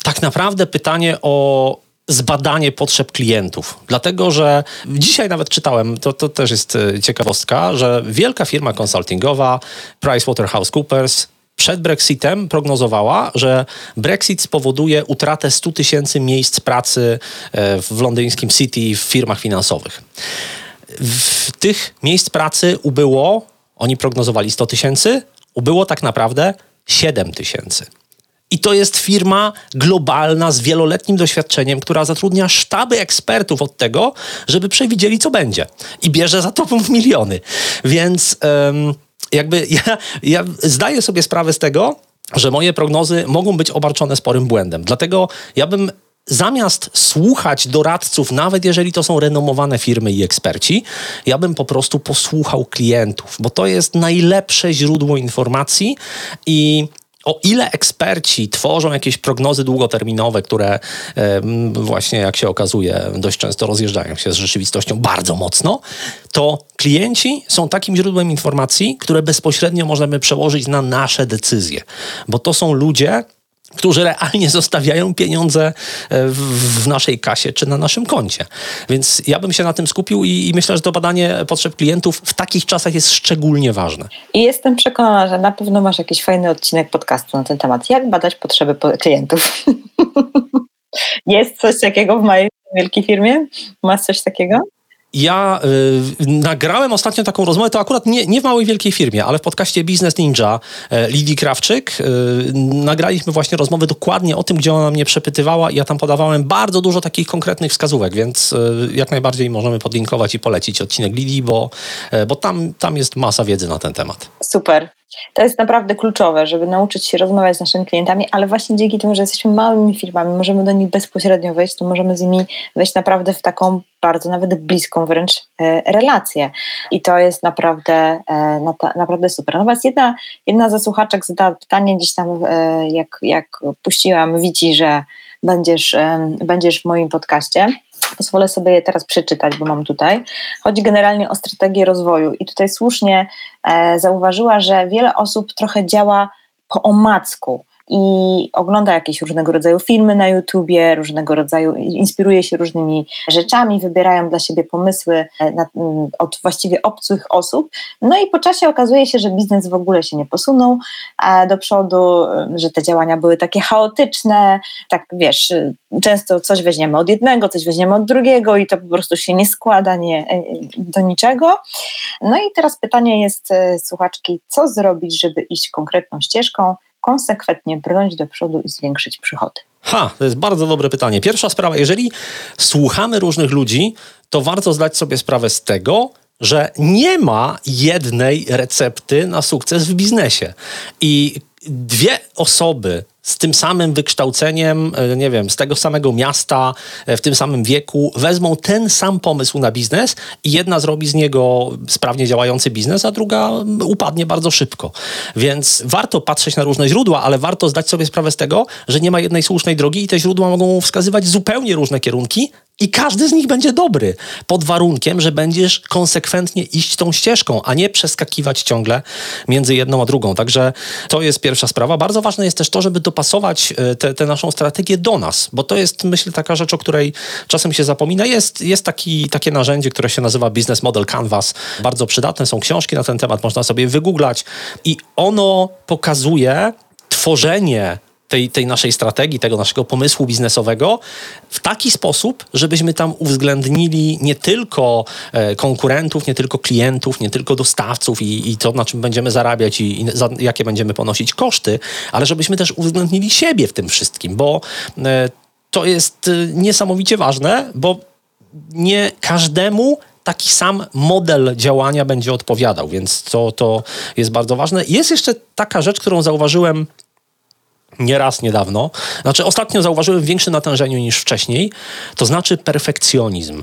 tak naprawdę pytanie o zbadanie potrzeb klientów. Dlatego, że dzisiaj nawet czytałem, to, to też jest e, ciekawostka, że wielka firma konsultingowa PricewaterhouseCoopers przed Brexitem prognozowała, że Brexit spowoduje utratę 100 tysięcy miejsc pracy e, w londyńskim City w firmach finansowych. W tych miejsc pracy ubyło, oni prognozowali 100 tysięcy, ubyło tak naprawdę 7 tysięcy. I to jest firma globalna z wieloletnim doświadczeniem, która zatrudnia sztaby ekspertów od tego, żeby przewidzieli, co będzie. I bierze za to miliony. Więc um, jakby ja, ja zdaję sobie sprawę z tego, że moje prognozy mogą być obarczone sporym błędem. Dlatego ja bym zamiast słuchać doradców, nawet jeżeli to są renomowane firmy i eksperci, ja bym po prostu posłuchał klientów, bo to jest najlepsze źródło informacji i o ile eksperci tworzą jakieś prognozy długoterminowe, które właśnie, jak się okazuje, dość często rozjeżdżają się z rzeczywistością bardzo mocno, to klienci są takim źródłem informacji, które bezpośrednio możemy przełożyć na nasze decyzje, bo to są ludzie, którzy realnie zostawiają pieniądze e, w, naszej kasie czy na naszym koncie. Więc ja bym się na tym skupił i, i, myślę, że to badanie potrzeb klientów w takich czasach jest szczególnie ważne. I jestem przekonana, że na pewno masz jakiś fajny odcinek podcastu na ten temat. Jak badać potrzeby klientów? jest coś takiego w mojej wielkiej firmie? Masz coś takiego? Ja y, nagrałem ostatnio taką rozmowę, to akurat nie, nie w małej wielkiej firmie, ale w podcaście Business Ninja y, Lidii Krawczyk y, nagraliśmy właśnie rozmowę dokładnie o tym, gdzie ona mnie przepytywała i ja tam podawałem bardzo dużo takich konkretnych wskazówek, więc y, jak najbardziej możemy podlinkować i polecić odcinek Lidii, bo, bo tam, tam jest masa wiedzy na ten temat. Super. To jest naprawdę kluczowe, żeby nauczyć się rozmawiać z naszymi klientami, ale właśnie dzięki temu, że jesteśmy małymi firmami, możemy do nich bezpośrednio wejść, to możemy z nimi wejść naprawdę w taką bardzo nawet bliską wręcz e, relację. I to jest naprawdę, e, naprawdę super. Natomiast jedna, jedna ze słuchaczek zadała pytanie gdzieś tam, e, jak, jak puściłam, widzi, że będziesz, będziesz w moim podcaście. Pozwolę sobie je teraz przeczytać, bo mam tutaj. Chodzi generalnie o strategię rozwoju i tutaj słusznie e, zauważyła, że wiele osób trochę działa po omacku i ogląda jakieś różnego rodzaju filmy na YouTubie, różnego rodzaju, inspiruje się różnymi rzeczami, wybierają dla siebie pomysły e, na, mm, od właściwie obcych osób. No i po czasie okazuje się, że biznes w ogóle się nie posunął do przodu, e, że te działania były takie chaotyczne, tak wiesz, e, często coś weźmiemy od jednego, coś weźmiemy od drugiego i to po prostu się nie składa nie, do niczego. No i teraz pytanie jest słuchaczki, co zrobić, żeby iść konkretną ścieżką, konsekwentnie brnąć do przodu i zwiększyć przychody? Ha, to jest bardzo dobre pytanie. Pierwsza sprawa, jeżeli słuchamy różnych ludzi, to warto zdać sobie sprawę z tego, że nie ma jednej recepty na sukces w biznesie. I dwie osoby z tym samym wykształceniem, e, nie wiem, z tego samego miasta, e, w tym samym wieku, wezmą ten sam pomysł na biznes i jedna zrobi z niego sprawnie działający biznes, a druga upadnie bardzo szybko. Więc warto patrzeć na różne źródła, ale warto zdać sobie sprawę z tego, że nie ma jednej słusznej drogi i te źródła mogą wskazywać zupełnie różne kierunki, I każdy z nich będzie dobry, pod warunkiem, że będziesz konsekwentnie iść tą ścieżką, a nie przeskakiwać ciągle między jedną a drugą. Także to jest pierwsza sprawa. Bardzo ważne jest też to, żeby dopasować e, tę naszą strategię do nas, bo to jest, myślę, taka rzecz, o której czasem się zapomina. Jest, jest taki, takie narzędzie, które się nazywa Business Model Canvas. Bardzo przydatne są książki na ten temat, można sobie wygooglać i ono pokazuje tworzenie tej, tej naszej strategii, tego naszego pomysłu biznesowego w taki sposób, żebyśmy tam uwzględnili nie tylko e, konkurentów, nie tylko klientów, nie tylko dostawców i, i to, na czym będziemy zarabiać i, i za, jakie będziemy ponosić koszty, ale żebyśmy też uwzględnili siebie w tym wszystkim, bo e, to jest e, niesamowicie ważne, bo nie każdemu taki sam model działania będzie odpowiadał, więc to, to jest bardzo ważne. Jest jeszcze taka rzecz, którą zauważyłem nieraz niedawno, znaczy ostatnio zauważyłem w większym natężeniu niż wcześniej, to znaczy perfekcjonizm.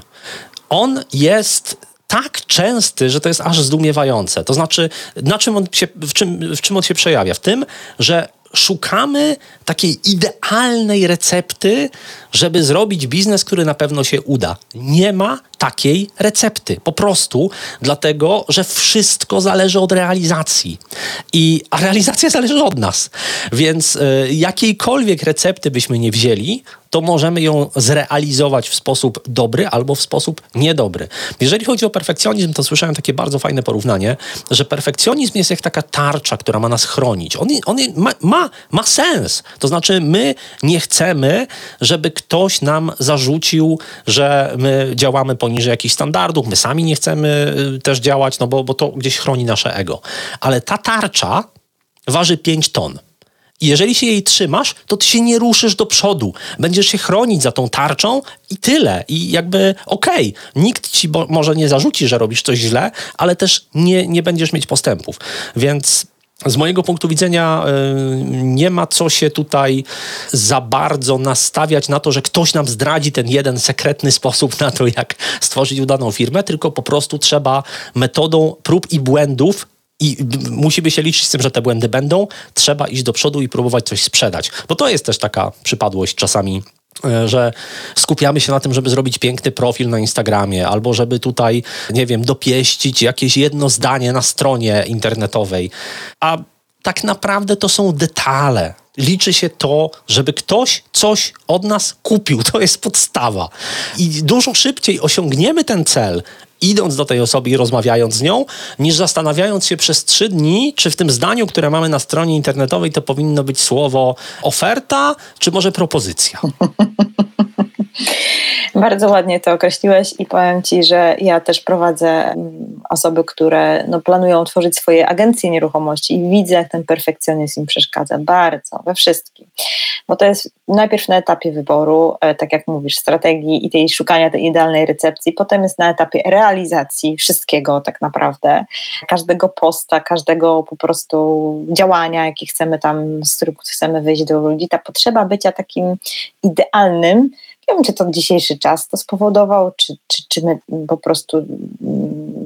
On jest tak częsty, że to jest aż zdumiewające. To znaczy, na czym on się, w, czym, w czym on się przejawia? W tym, że szukamy takiej idealnej recepty, żeby zrobić biznes, który na pewno się uda. Nie ma takiej recepty. Po prostu dlatego, że wszystko zależy od realizacji. I, a realizacja zależy od nas. Więc y, jakiejkolwiek recepty byśmy nie wzięli, to możemy ją zrealizować w sposób dobry albo w sposób niedobry. Jeżeli chodzi o perfekcjonizm, to słyszałem takie bardzo fajne porównanie, że perfekcjonizm jest jak taka tarcza, która ma nas chronić. On, on ma, ma, ma sens. To znaczy, my nie chcemy, żeby ktoś nam zarzucił, że my działamy poniżej jakichś standardów, my sami nie chcemy y, też działać, no bo, bo to gdzieś chroni nasze ego. Ale ta tarcza waży 5 ton. I jeżeli się jej trzymasz, to ty się nie ruszysz do przodu. Będziesz się chronić za tą tarczą i tyle. I jakby okej, okay, nikt ci może nie zarzuci, że robisz coś źle, ale też nie, nie będziesz mieć postępów. Więc z mojego punktu widzenia y, nie ma co się tutaj za bardzo nastawiać na to, że ktoś nam zdradzi ten jeden sekretny sposób na to, jak stworzyć udaną firmę, tylko po prostu trzeba metodą prób i błędów i musimy się liczyć z tym, że te błędy będą. Trzeba iść do przodu i próbować coś sprzedać. Bo to jest też taka przypadłość czasami że skupiamy się na tym, żeby zrobić piękny profil na Instagramie, albo żeby tutaj, nie wiem, dopieścić jakieś jedno zdanie na stronie internetowej. A tak naprawdę to są detale. Liczy się to, żeby ktoś coś od nas kupił. To jest podstawa. I dużo szybciej osiągniemy ten cel, idąc do tej osoby i rozmawiając z nią, niż zastanawiając się przez trzy dni, czy w tym zdaniu, które mamy na stronie internetowej, to powinno być słowo oferta, czy może propozycja. Bardzo ładnie to określiłeś i powiem Ci, że ja też prowadzę mm, osoby, które no, planują tworzyć swoje agencje nieruchomości i widzę, jak ten perfekcjonizm im przeszkadza bardzo, we wszystkim. Bo to jest najpierw na etapie wyboru, e, tak jak mówisz, strategii i tej szukania tej idealnej recepcji, potem jest na etapie realizacji wszystkiego tak naprawdę, każdego posta, każdego po prostu działania, jaki chcemy tam, z którym chcemy wyjść do ludzi, ta potrzeba bycia takim idealnym, nie wiem, czy to dzisiejszy czas to spowodował, czy, czy, czy my po prostu mm,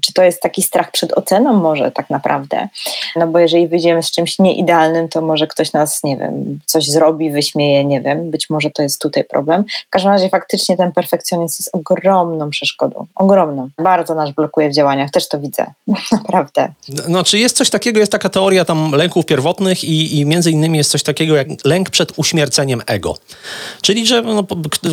czy to jest taki strach przed oceną może tak naprawdę, no bo jeżeli wyjdziemy z czymś nieidealnym, to może ktoś nas, nie wiem, coś zrobi, wyśmieje, nie wiem, być może to jest tutaj problem. W każdym razie faktycznie ten perfekcjonizm jest ogromną przeszkodą, ogromną. Bardzo nas blokuje w działaniach, też to widzę, naprawdę. No, czy jest coś takiego, jest taka teoria tam lęków pierwotnych i, i między innymi jest coś takiego jak lęk przed uśmierceniem ego. Czyli, że no,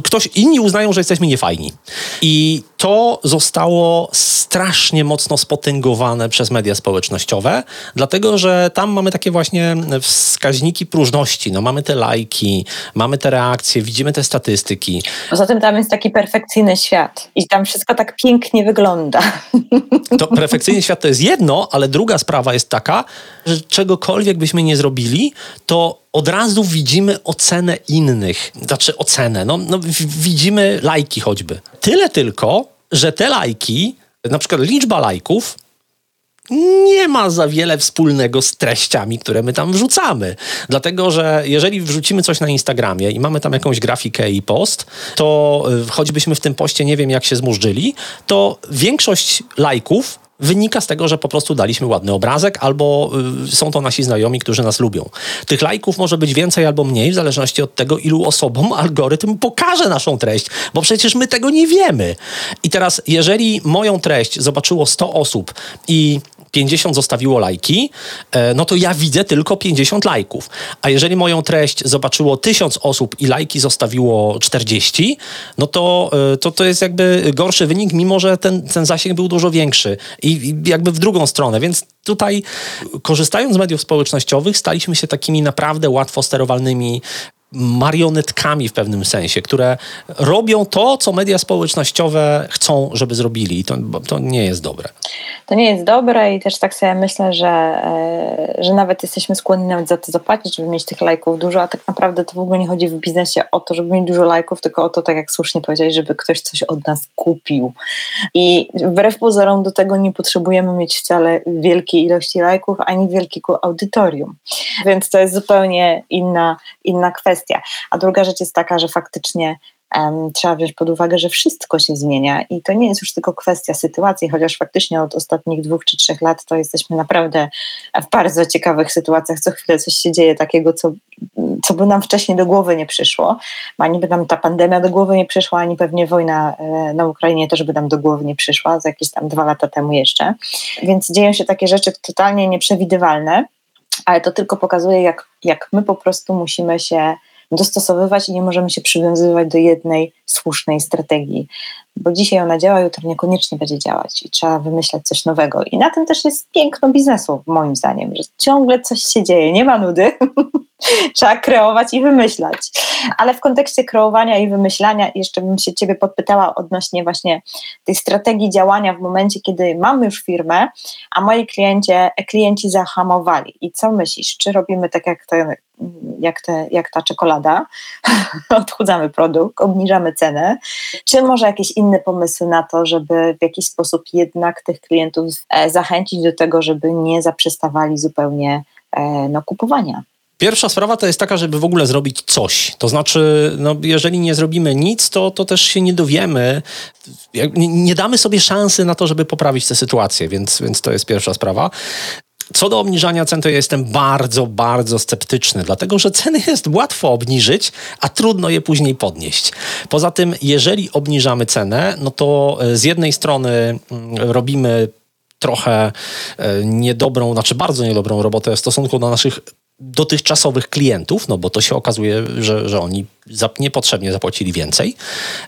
ktoś, inni uznają, że jesteśmy niefajni. I to zostało strasznie mocno spotęgowane przez media społecznościowe, dlatego że tam mamy takie właśnie wskaźniki próżności. No, mamy te lajki, mamy te reakcje, widzimy te statystyki. Poza tym tam jest taki perfekcyjny świat i tam wszystko tak pięknie wygląda. To perfekcyjny świat to jest jedno, ale druga sprawa jest taka, że czegokolwiek byśmy nie zrobili, to od razu widzimy ocenę innych. Znaczy ocenę, no, no widzimy lajki choćby. Tyle tylko, że te lajki, na przykład liczba lajków, nie ma za wiele wspólnego z treściami, które my tam wrzucamy. Dlatego, że jeżeli wrzucimy coś na Instagramie i mamy tam jakąś grafikę i post, to y, choćbyśmy w tym poście nie wiem jak się zmurzyli, to większość lajków wynika z tego, że po prostu daliśmy ładny obrazek, albo y, są to nasi znajomi, którzy nas lubią. Tych lajków może być więcej albo mniej, w zależności od tego, ilu osobom algorytm pokaże naszą treść, bo przecież my tego nie wiemy. I teraz, jeżeli moją treść zobaczyło 100 osób i 50 zostawiło lajki, e, no to ja widzę tylko 50 lajków. A jeżeli moją treść zobaczyło 1000 osób i lajki zostawiło 40, no to e, to, to jest jakby gorszy wynik, mimo że ten, ten zasięg był dużo większy. I, I jakby w drugą stronę, więc tutaj korzystając z mediów społecznościowych staliśmy się takimi naprawdę łatwo sterowalnymi marionetkami w pewnym sensie, które robią to, co media społecznościowe chcą, żeby zrobili. To, to nie jest dobre. To nie jest dobre i też tak sobie myślę, że, e, że nawet jesteśmy skłonni nawet za to zapłacić, żeby mieć tych lajków dużo, a tak naprawdę to w ogóle nie chodzi w biznesie o to, żeby mieć dużo lajków, tylko o to, tak jak słusznie powiedziałeś, żeby ktoś coś od nas kupił. I wbrew pozorom do tego nie potrzebujemy mieć wcale wielkiej ilości lajków, ani wielkiego audytorium. Więc to jest zupełnie inna, inna kwestia kwestia. A druga rzecz jest taka, że faktycznie um, trzeba wziąć pod uwagę, że wszystko się zmienia i to nie jest już tylko kwestia sytuacji, chociaż faktycznie od ostatnich dwóch czy trzech lat to jesteśmy naprawdę w bardzo ciekawych sytuacjach. Co chwilę coś się dzieje takiego, co, co by nam wcześniej do głowy nie przyszło. Ani by nam ta pandemia do głowy nie przyszła, ani pewnie wojna e, na Ukrainie też by nam do głowy nie przyszła, za jakieś tam dwa lata temu jeszcze. Więc dzieją się takie rzeczy totalnie nieprzewidywalne ale to tylko pokazuje, jak, jak my po prostu musimy się dostosowywać i nie możemy się przywiązywać do jednej słusznej strategii, bo dzisiaj ona działa, jutro niekoniecznie będzie działać i trzeba wymyślać coś nowego. I na tym też jest piękno biznesu, moim zdaniem, że ciągle coś się dzieje, nie ma nudy. trzeba kreować i wymyślać. Ale w kontekście kreowania i wymyślania, jeszcze bym się Ciebie podpytała odnośnie właśnie tej strategii działania w momencie, kiedy mamy już firmę, a moi kliencie, klienci zahamowali. I co myślisz? Czy robimy tak jak, te, jak, te, jak ta czekolada, odchudzamy produkt, obniżamy cenę, czy może jakieś inne pomysły na to, żeby w jakiś sposób jednak tych klientów e, zachęcić do tego, żeby nie zaprzestawali zupełnie e, no, kupowania? Pierwsza sprawa to jest taka, żeby w ogóle zrobić coś. To znaczy, no, jeżeli nie zrobimy nic, to, to też się nie dowiemy. Nie damy sobie szansy na to, żeby poprawić tę sytuację, więc, więc to jest pierwsza sprawa. Co do obniżania cen, to ja jestem bardzo, bardzo sceptyczny, dlatego że ceny jest łatwo obniżyć, a trudno je później podnieść. Poza tym, jeżeli obniżamy cenę, no to e, z jednej strony mm, robimy trochę e, niedobrą, znaczy bardzo niedobrą robotę w stosunku do naszych dotychczasowych klientów, no bo to się okazuje, że, że oni niepotrzebnie zapłacili więcej,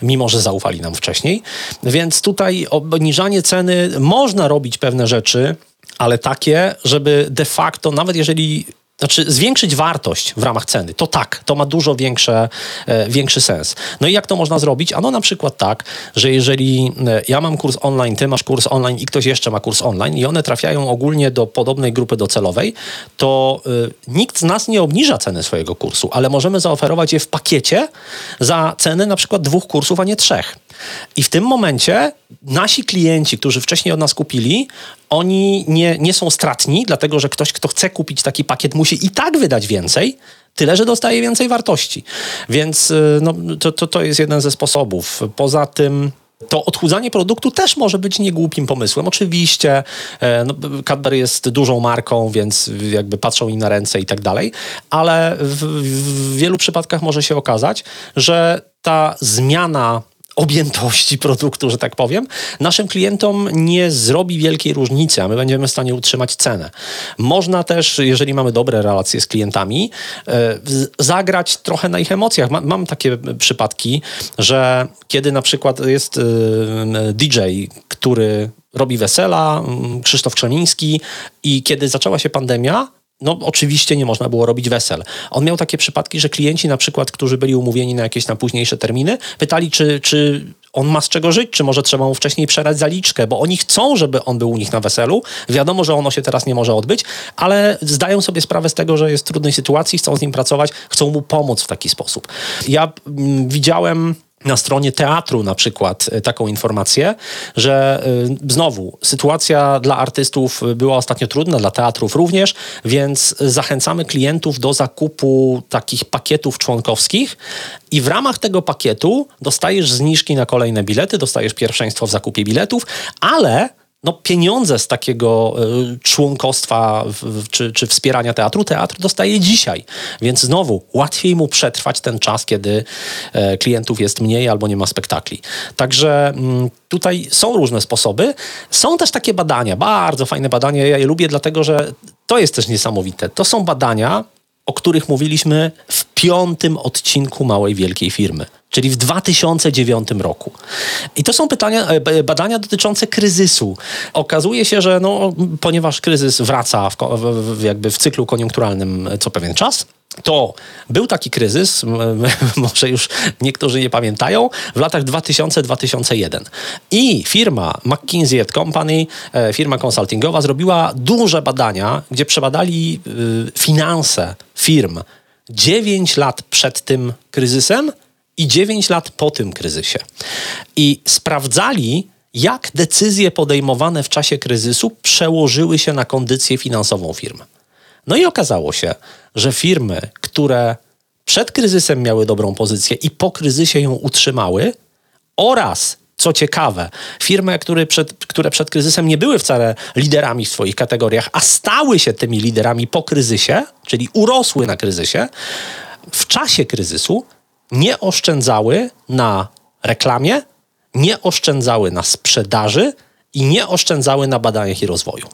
mimo że zaufali nam wcześniej. Więc tutaj obniżanie ceny można robić pewne rzeczy, ale takie, żeby de facto, nawet jeżeli znaczy zwiększyć wartość w ramach ceny, to tak, to ma dużo większe, e, większy sens. No i jak to można zrobić? Ano na przykład tak, że jeżeli e, ja mam kurs online, ty masz kurs online i ktoś jeszcze ma kurs online i one trafiają ogólnie do podobnej grupy docelowej, to e, nikt z nas nie obniża ceny swojego kursu, ale możemy zaoferować je w pakiecie za cenę na przykład dwóch kursów, a nie trzech. I w tym momencie nasi klienci, którzy wcześniej od nas kupili, oni nie, nie są stratni, dlatego że ktoś, kto chce kupić taki pakiet, musi i tak wydać więcej, tyle że dostaje więcej wartości. Więc y, no, to, to, to jest jeden ze sposobów. Poza tym to odchudzanie produktu też może być niegłupim pomysłem. Oczywiście e, no, Cadbury jest dużą marką, więc jakby patrzą im na ręce i tak dalej, ale w, w wielu przypadkach może się okazać, że ta zmiana objętości produktu, że tak powiem, naszym klientom nie zrobi wielkiej różnicy, a my będziemy w stanie utrzymać cenę. Można też, jeżeli mamy dobre relacje z klientami, e, zagrać trochę na ich emocjach. Mam takie przypadki, że kiedy na przykład jest e, DJ, który robi wesela, Krzysztof Krzemiński i kiedy zaczęła się pandemia, no oczywiście nie można było robić wesel. On miał takie przypadki, że klienci na przykład, którzy byli umówieni na jakieś na późniejsze terminy, pytali, czy, czy on ma z czego żyć, czy może trzeba mu wcześniej przerać zaliczkę, bo oni chcą, żeby on był u nich na weselu. Wiadomo, że ono się teraz nie może odbyć, ale zdają sobie sprawę z tego, że jest w trudnej sytuacji, chcą z nim pracować, chcą mu pomóc w taki sposób. Ja mm, widziałem na stronie teatru na przykład e, taką informację, że e, znowu sytuacja dla artystów była ostatnio trudna, dla teatrów również, więc zachęcamy klientów do zakupu takich pakietów członkowskich i w ramach tego pakietu dostajesz zniżki na kolejne bilety, dostajesz pierwszeństwo w zakupie biletów, ale no, pieniądze z takiego y, członkostwa w, czy, czy wspierania teatru, teatr dostaje dzisiaj. Więc znowu łatwiej mu przetrwać ten czas, kiedy e, klientów jest mniej albo nie ma spektakli. Także mm, tutaj są różne sposoby. Są też takie badania, bardzo fajne badania. Ja je lubię, dlatego że to jest też niesamowite. To są badania, o których mówiliśmy w piątym odcinku Małej Wielkiej Firmy czyli w 2009 roku. I to są pytania, e, badania dotyczące kryzysu. Okazuje się, że no, ponieważ kryzys wraca w, w, jakby w cyklu koniunkturalnym co pewien czas, to był taki kryzys, może już niektórzy nie pamiętają, w latach 2000-2001. I firma McKinsey Company, e, firma konsultingowa, zrobiła duże badania, gdzie przebadali y, finanse firm 9 lat przed tym kryzysem i 9 lat po tym kryzysie. I sprawdzali, jak decyzje podejmowane w czasie kryzysu przełożyły się na kondycję finansową firm. No i okazało się, że firmy, które przed kryzysem miały dobrą pozycję i po kryzysie ją utrzymały, oraz co ciekawe, firmy, które przed, które przed kryzysem nie były wcale liderami w swoich kategoriach, a stały się tymi liderami po kryzysie, czyli urosły na kryzysie, w czasie kryzysu nie oszczędzały na reklamie, nie oszczędzały na sprzedaży i nie oszczędzały na badaniach i rozwoju.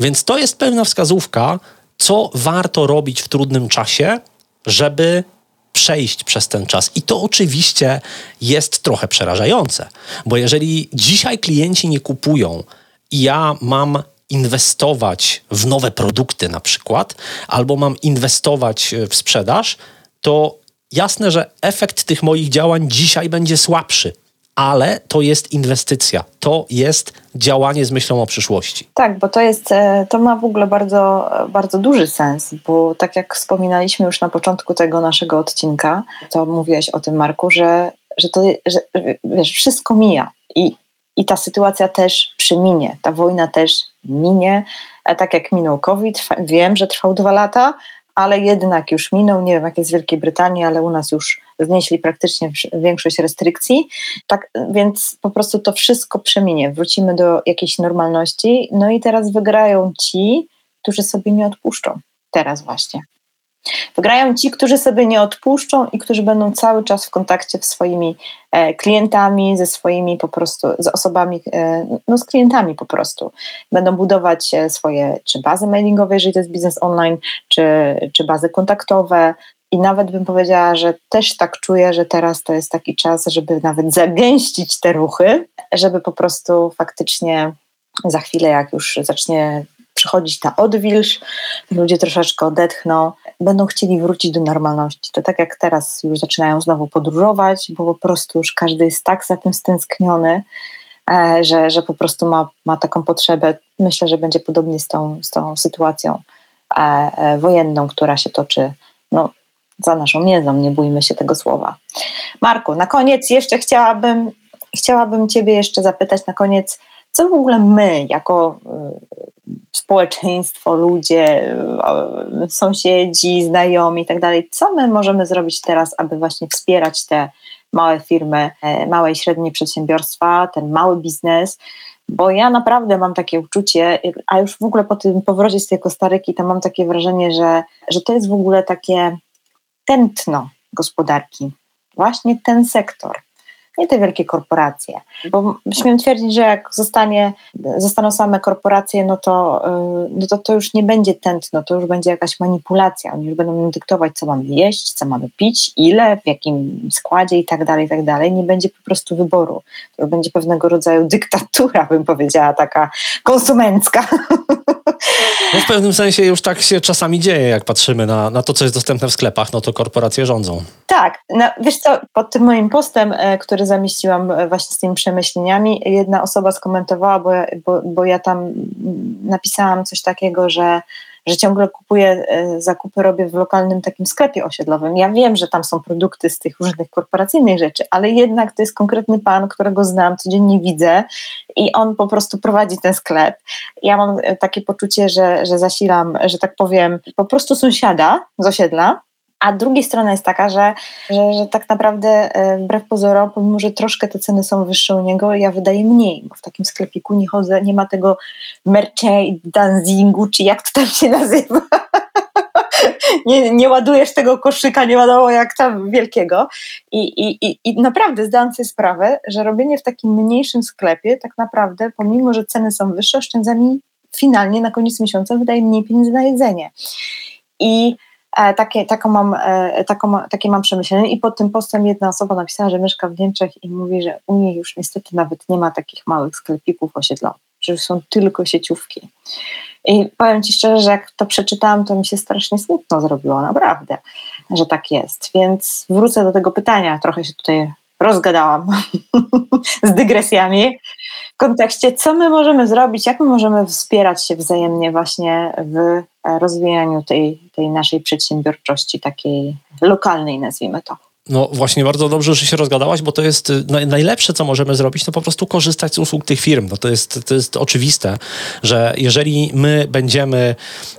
Więc to jest pewna wskazówka, co warto robić w trudnym czasie, żeby przejść przez ten czas. I to oczywiście jest trochę przerażające, bo jeżeli dzisiaj klienci nie kupują i ja mam inwestować w nowe produkty na przykład, albo mam inwestować w sprzedaż, to jasne, że efekt tych moich działań dzisiaj będzie słabszy, ale to jest inwestycja, to jest działanie z myślą o przyszłości. Tak, bo to jest, e, to ma w ogóle bardzo, bardzo duży sens, bo tak jak wspominaliśmy już na początku tego naszego odcinka, to mówiłeś o tym, Marku, że, że to że, wiesz, wszystko mija i, i ta sytuacja też przeminie, ta wojna też minie, e, tak jak minął COVID, wiem, że trwał dwa lata, ale jednak już minął, nie wiem jak jest w Wielkiej Brytanii, ale u nas już znieśli praktycznie większość restrykcji, tak więc po prostu to wszystko przeminie, wrócimy do jakiejś normalności, no i teraz wygrają ci, którzy sobie nie odpuszczą, teraz właśnie. Wygrają ci, którzy sobie nie odpuszczą i którzy będą cały czas w kontakcie z swoimi e, klientami, ze swoimi po prostu, z osobami, e, no z klientami po prostu. Będą budować e, swoje czy bazy mailingowe, jeżeli to jest biznes online, czy, czy bazy kontaktowe. I nawet bym powiedziała, że też tak czuję, że teraz to jest taki czas, żeby nawet zagęścić te ruchy, żeby po prostu faktycznie za chwilę, jak już zacznie przychodzić ta odwilż, ludzie troszeczkę odetchną, będą chcieli wrócić do normalności. To tak jak teraz już zaczynają znowu podróżować, bo po prostu już każdy jest tak za tym stęskniony, e, że, że po prostu ma, ma taką potrzebę. Myślę, że będzie podobnie z tą, z tą sytuacją e, e, wojenną, która się toczy no, za naszą miedzą, nie bójmy się tego słowa. Marku, na koniec jeszcze chciałabym, chciałabym Ciebie jeszcze zapytać na koniec, co w ogóle my, jako y, społeczeństwo, ludzie, y, sąsiedzi, znajomi i tak co my możemy zrobić teraz, aby właśnie wspierać te małe firmy, e, małe i średnie przedsiębiorstwa, ten mały biznes, bo ja naprawdę mam takie uczucie, a już w ogóle po tym powrocie z tej Kostaryki, to mam takie wrażenie, że, że to jest w ogóle takie tętno gospodarki, właśnie ten sektor nie te wielkie korporacje. Bo śmiem twierdzić, że jak zostanie, zostaną same korporacje, no to, y, no to to już nie będzie tętno, to już będzie jakaś manipulacja. Oni już będą dyktować, co mamy jeść, co mamy pić, ile, w jakim składzie i tak dalej, i tak dalej. Nie będzie po prostu wyboru. To będzie pewnego rodzaju dyktatura, bym powiedziała, taka konsumencka. No w pewnym sensie już tak się czasami dzieje, jak patrzymy na, na to, co jest dostępne w sklepach, no to korporacje rządzą. Tak, no, wiesz co, pod tym moim postem, e, który zamieściłam e, właśnie z tymi przemyśleniami, jedna osoba skomentowała, bo, bo, bo ja tam napisałam coś takiego, że że ciągle kupuję, e, zakupy robię w lokalnym takim sklepie osiedlowym. Ja wiem, że tam są produkty z tych różnych korporacyjnych rzeczy, ale jednak to jest konkretny pan, którego znam, codziennie widzę i on po prostu prowadzi ten sklep. Ja mam takie poczucie, że, że zasilam, że tak powiem, po prostu sąsiada z osiedla, A druga strona jest taka, że, że, że tak naprawdę e, wbrew pozorom, pomimo że troszkę te ceny są wyższe u niego, ja wydaję mniej, bo w takim sklepiku nie chodzę, nie ma tego merchandisingu, czy jak to tam się nazywa. nie, nie ładujesz tego koszyka, nie wiadomo jak tam wielkiego. I, i, i, I naprawdę zdałam sobie sprawę, że robienie w takim mniejszym sklepie tak naprawdę, pomimo że ceny są wyższe, oszczędza mi finalnie na koniec miesiąca wydaje mniej pieniędzy na jedzenie. I takie, taką mam, e, taką, takie mam przemyślenie i pod tym postem jedna osoba napisała, że mieszka w Niemczech i mówi, że u niej już niestety nawet nie ma takich małych sklepików osiedlowych, że są tylko sieciówki. I powiem Ci szczerze, że jak to przeczytałam, to mi się strasznie smutno zrobiło, naprawdę, że tak jest. Więc wrócę do tego pytania, trochę się tutaj rozgadałam z dygresjami w kontekście, co my możemy zrobić, jak my możemy wspierać się wzajemnie właśnie w rozwijaniu tej, tej naszej przedsiębiorczości takiej lokalnej, nazwijmy to. No właśnie, bardzo dobrze, że się rozgadałaś, bo to jest y, najlepsze, co możemy zrobić, to po prostu korzystać z usług tych firm. No to, jest, to jest oczywiste, że jeżeli my będziemy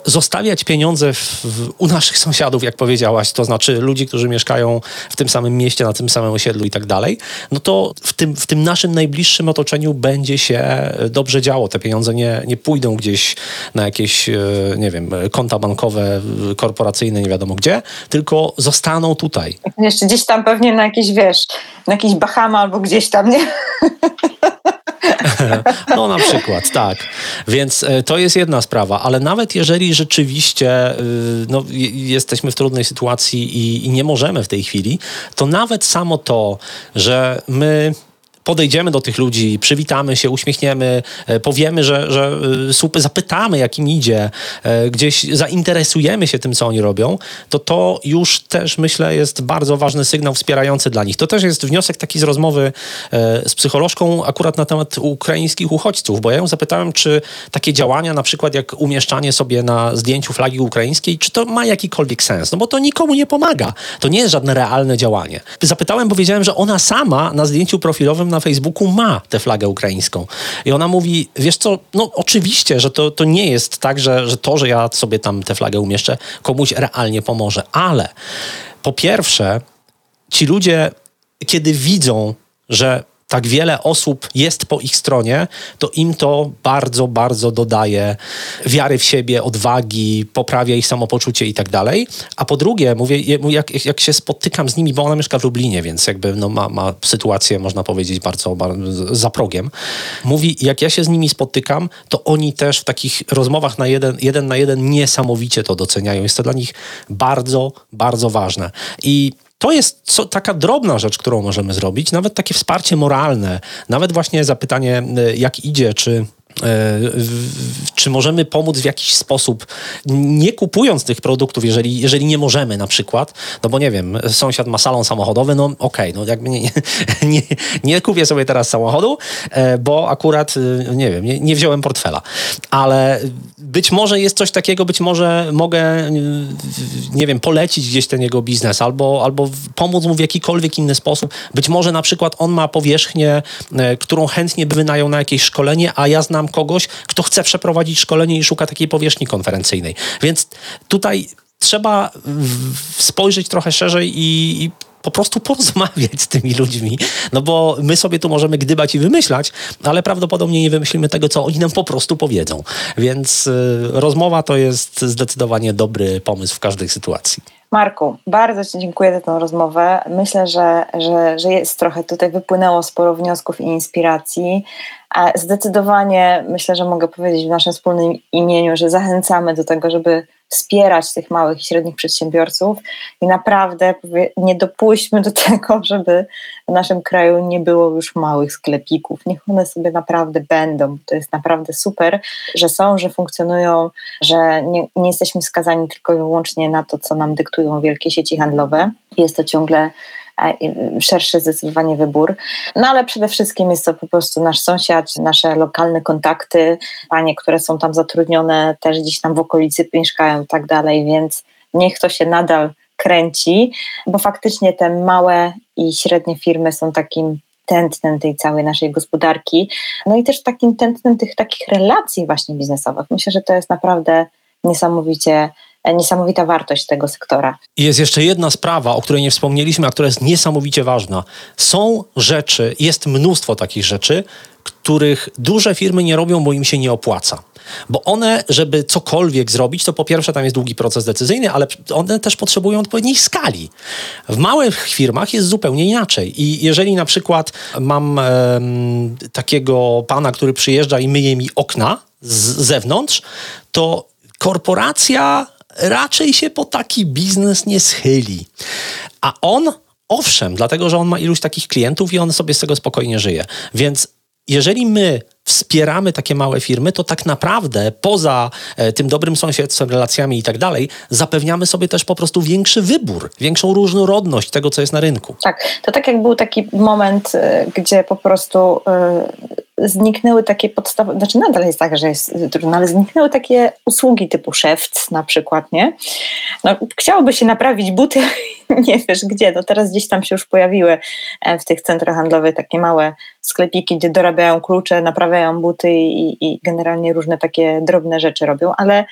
zostawiać pieniądze w, w, u naszych sąsiadów, jak powiedziałaś, to znaczy ludzi, którzy mieszkają w tym samym mieście, na tym samym osiedlu i tak dalej, no to w tym, w tym naszym najbliższym otoczeniu będzie się dobrze działo. Te pieniądze nie, nie pójdą gdzieś na jakieś, y, nie wiem, konta bankowe, korporacyjne, nie wiadomo gdzie, tylko zostaną tutaj. Jeszcze gdzieś tam pewnie na jakieś, wiesz, na jakiś Bahama albo gdzieś tam, nie? No na przykład, tak. Więc e, to jest jedna sprawa, ale nawet jeżeli rzeczywiście y, no, jesteśmy w trudnej sytuacji i, i nie możemy w tej chwili, to nawet samo to, że my podejdziemy do tych ludzi, przywitamy się, uśmiechniemy, e, powiemy, że, że e, super, zapytamy, jak im idzie, e, gdzieś zainteresujemy się tym, co oni robią, to to już też myślę jest bardzo ważny sygnał wspierający dla nich. To też jest wniosek taki z rozmowy z psycholożką akurat na temat ukraińskich uchodźców, bo ja ją zapytałem, czy takie działania, na przykład jak umieszczanie sobie na zdjęciu flagi ukraińskiej, czy to ma jakikolwiek sens? No bo to nikomu nie pomaga. To nie jest żadne realne działanie. Zapytałem, bo wiedziałem, że ona sama na zdjęciu profilowym na Facebooku ma tę flagę ukraińską. I ona mówi, wiesz co, no oczywiście, że to, to nie jest tak, że, że to, że ja sobie tam tę flagę umieszczę, komuś realnie pomoże, ale po pierwsze, ci ludzie, kiedy widzą, że tak wiele osób jest po ich stronie, to im to bardzo, bardzo dodaje wiary w siebie, odwagi, poprawia ich samopoczucie i tak dalej. A po drugie, mówię, jak, jak się spotykam z nimi, bo ona mieszka w Lublinie, więc jakby no, ma, ma sytuację, można powiedzieć, bardzo, bardzo za progiem. Mówi, jak ja się z nimi spotykam, to oni też w takich rozmowach na jeden, jeden na jeden niesamowicie to doceniają. Jest to dla nich bardzo, bardzo ważne. I to jest co, taka drobna rzecz, którą możemy zrobić, nawet takie wsparcie moralne, nawet właśnie zapytanie, e, jak idzie, czy czy możemy pomóc w jakiś sposób, nie kupując tych produktów, jeżeli, jeżeli nie możemy na przykład, no bo nie wiem, sąsiad ma salon samochodowy, no okej, okay, no jakby nie, nie, nie, kupię sobie teraz samochodu, e, bo akurat, e, nie wiem, nie, nie wziąłem portfela, ale być może jest coś takiego, być może mogę, nie wiem, polecić gdzieś ten jego biznes albo, albo pomóc mu w jakikolwiek inny sposób. Być może na przykład on ma powierzchnię, którą chętnie by wynajął na jakieś szkolenie, a ja znam kogoś, kto chce przeprowadzić szkolenie i szuka takiej powierzchni konferencyjnej. Więc tutaj trzeba spojrzeć trochę szerzej i, i po prostu porozmawiać z tymi ludźmi, no bo my sobie tu możemy gdybać i wymyślać, ale prawdopodobnie nie wymyślimy tego, co oni nam po prostu powiedzą. Więc y, rozmowa to jest zdecydowanie dobry pomysł w każdej sytuacji. Marku, bardzo Ci dziękuję za tę rozmowę. Myślę, że, że, że jest trochę tutaj wypłynęło sporo wniosków i inspiracji. Zdecydowanie myślę, że mogę powiedzieć w naszym wspólnym imieniu, że zachęcamy do tego, żeby wspierać tych małych i średnich przedsiębiorców i naprawdę nie dopuśćmy do tego, żeby w naszym kraju nie było już małych sklepików. Niech one sobie naprawdę będą. To jest naprawdę super, że są, że funkcjonują, że nie, nie jesteśmy skazani tylko i wyłącznie na to, co nam dyktują wielkie sieci handlowe. Jest to ciągle szerszy zdecydowanie wybór. No ale przede wszystkim jest to po prostu nasz sąsiad, nasze lokalne kontakty, panie, które są tam zatrudnione, też gdzieś tam w okolicy mieszkają i tak dalej, więc niech to się nadal kręci, bo faktycznie te małe i średnie firmy są takim tętnem tej całej naszej gospodarki, no i też takim tętnem tych takich relacji właśnie biznesowych. Myślę, że to jest naprawdę niesamowicie niesamowita wartość tego sektora. Jest jeszcze jedna sprawa, o której nie wspomnieliśmy, a która jest niesamowicie ważna. Są rzeczy, jest mnóstwo takich rzeczy, których duże firmy nie robią, bo im się nie opłaca. Bo one, żeby cokolwiek zrobić, to po pierwsze tam jest długi proces decyzyjny, ale one też potrzebują odpowiedniej skali. W małych firmach jest zupełnie inaczej. I jeżeli na przykład mam e, takiego pana, który przyjeżdża i myje mi okna z zewnątrz, to korporacja raczej się po taki biznes nie schyli. A on Owszem, dlatego że on ma iluś takich klientów i on sobie z tego spokojnie żyje. Więc jeżeli my wspieramy takie małe firmy, to tak naprawdę poza e, tym dobrym sąsiedztwem, relacjami i tak dalej, zapewniamy sobie też po prostu większy wybór, większą różnorodność tego, co jest na rynku. Tak, to tak jak był taki moment, e, gdzie po prostu e, zniknęły takie podstawy, znaczy nadal jest tak, że jest trudno, ale zniknęły takie usługi typu szewc na przykład, nie? No, chciałoby się naprawić buty, nie wiesz gdzie, no teraz gdzieś tam się już pojawiły w tych centrach handlowych takie małe sklepiki, gdzie dorabiają klucze, naprawiają buty i, i generalnie różne takie drobne rzeczy robią, ale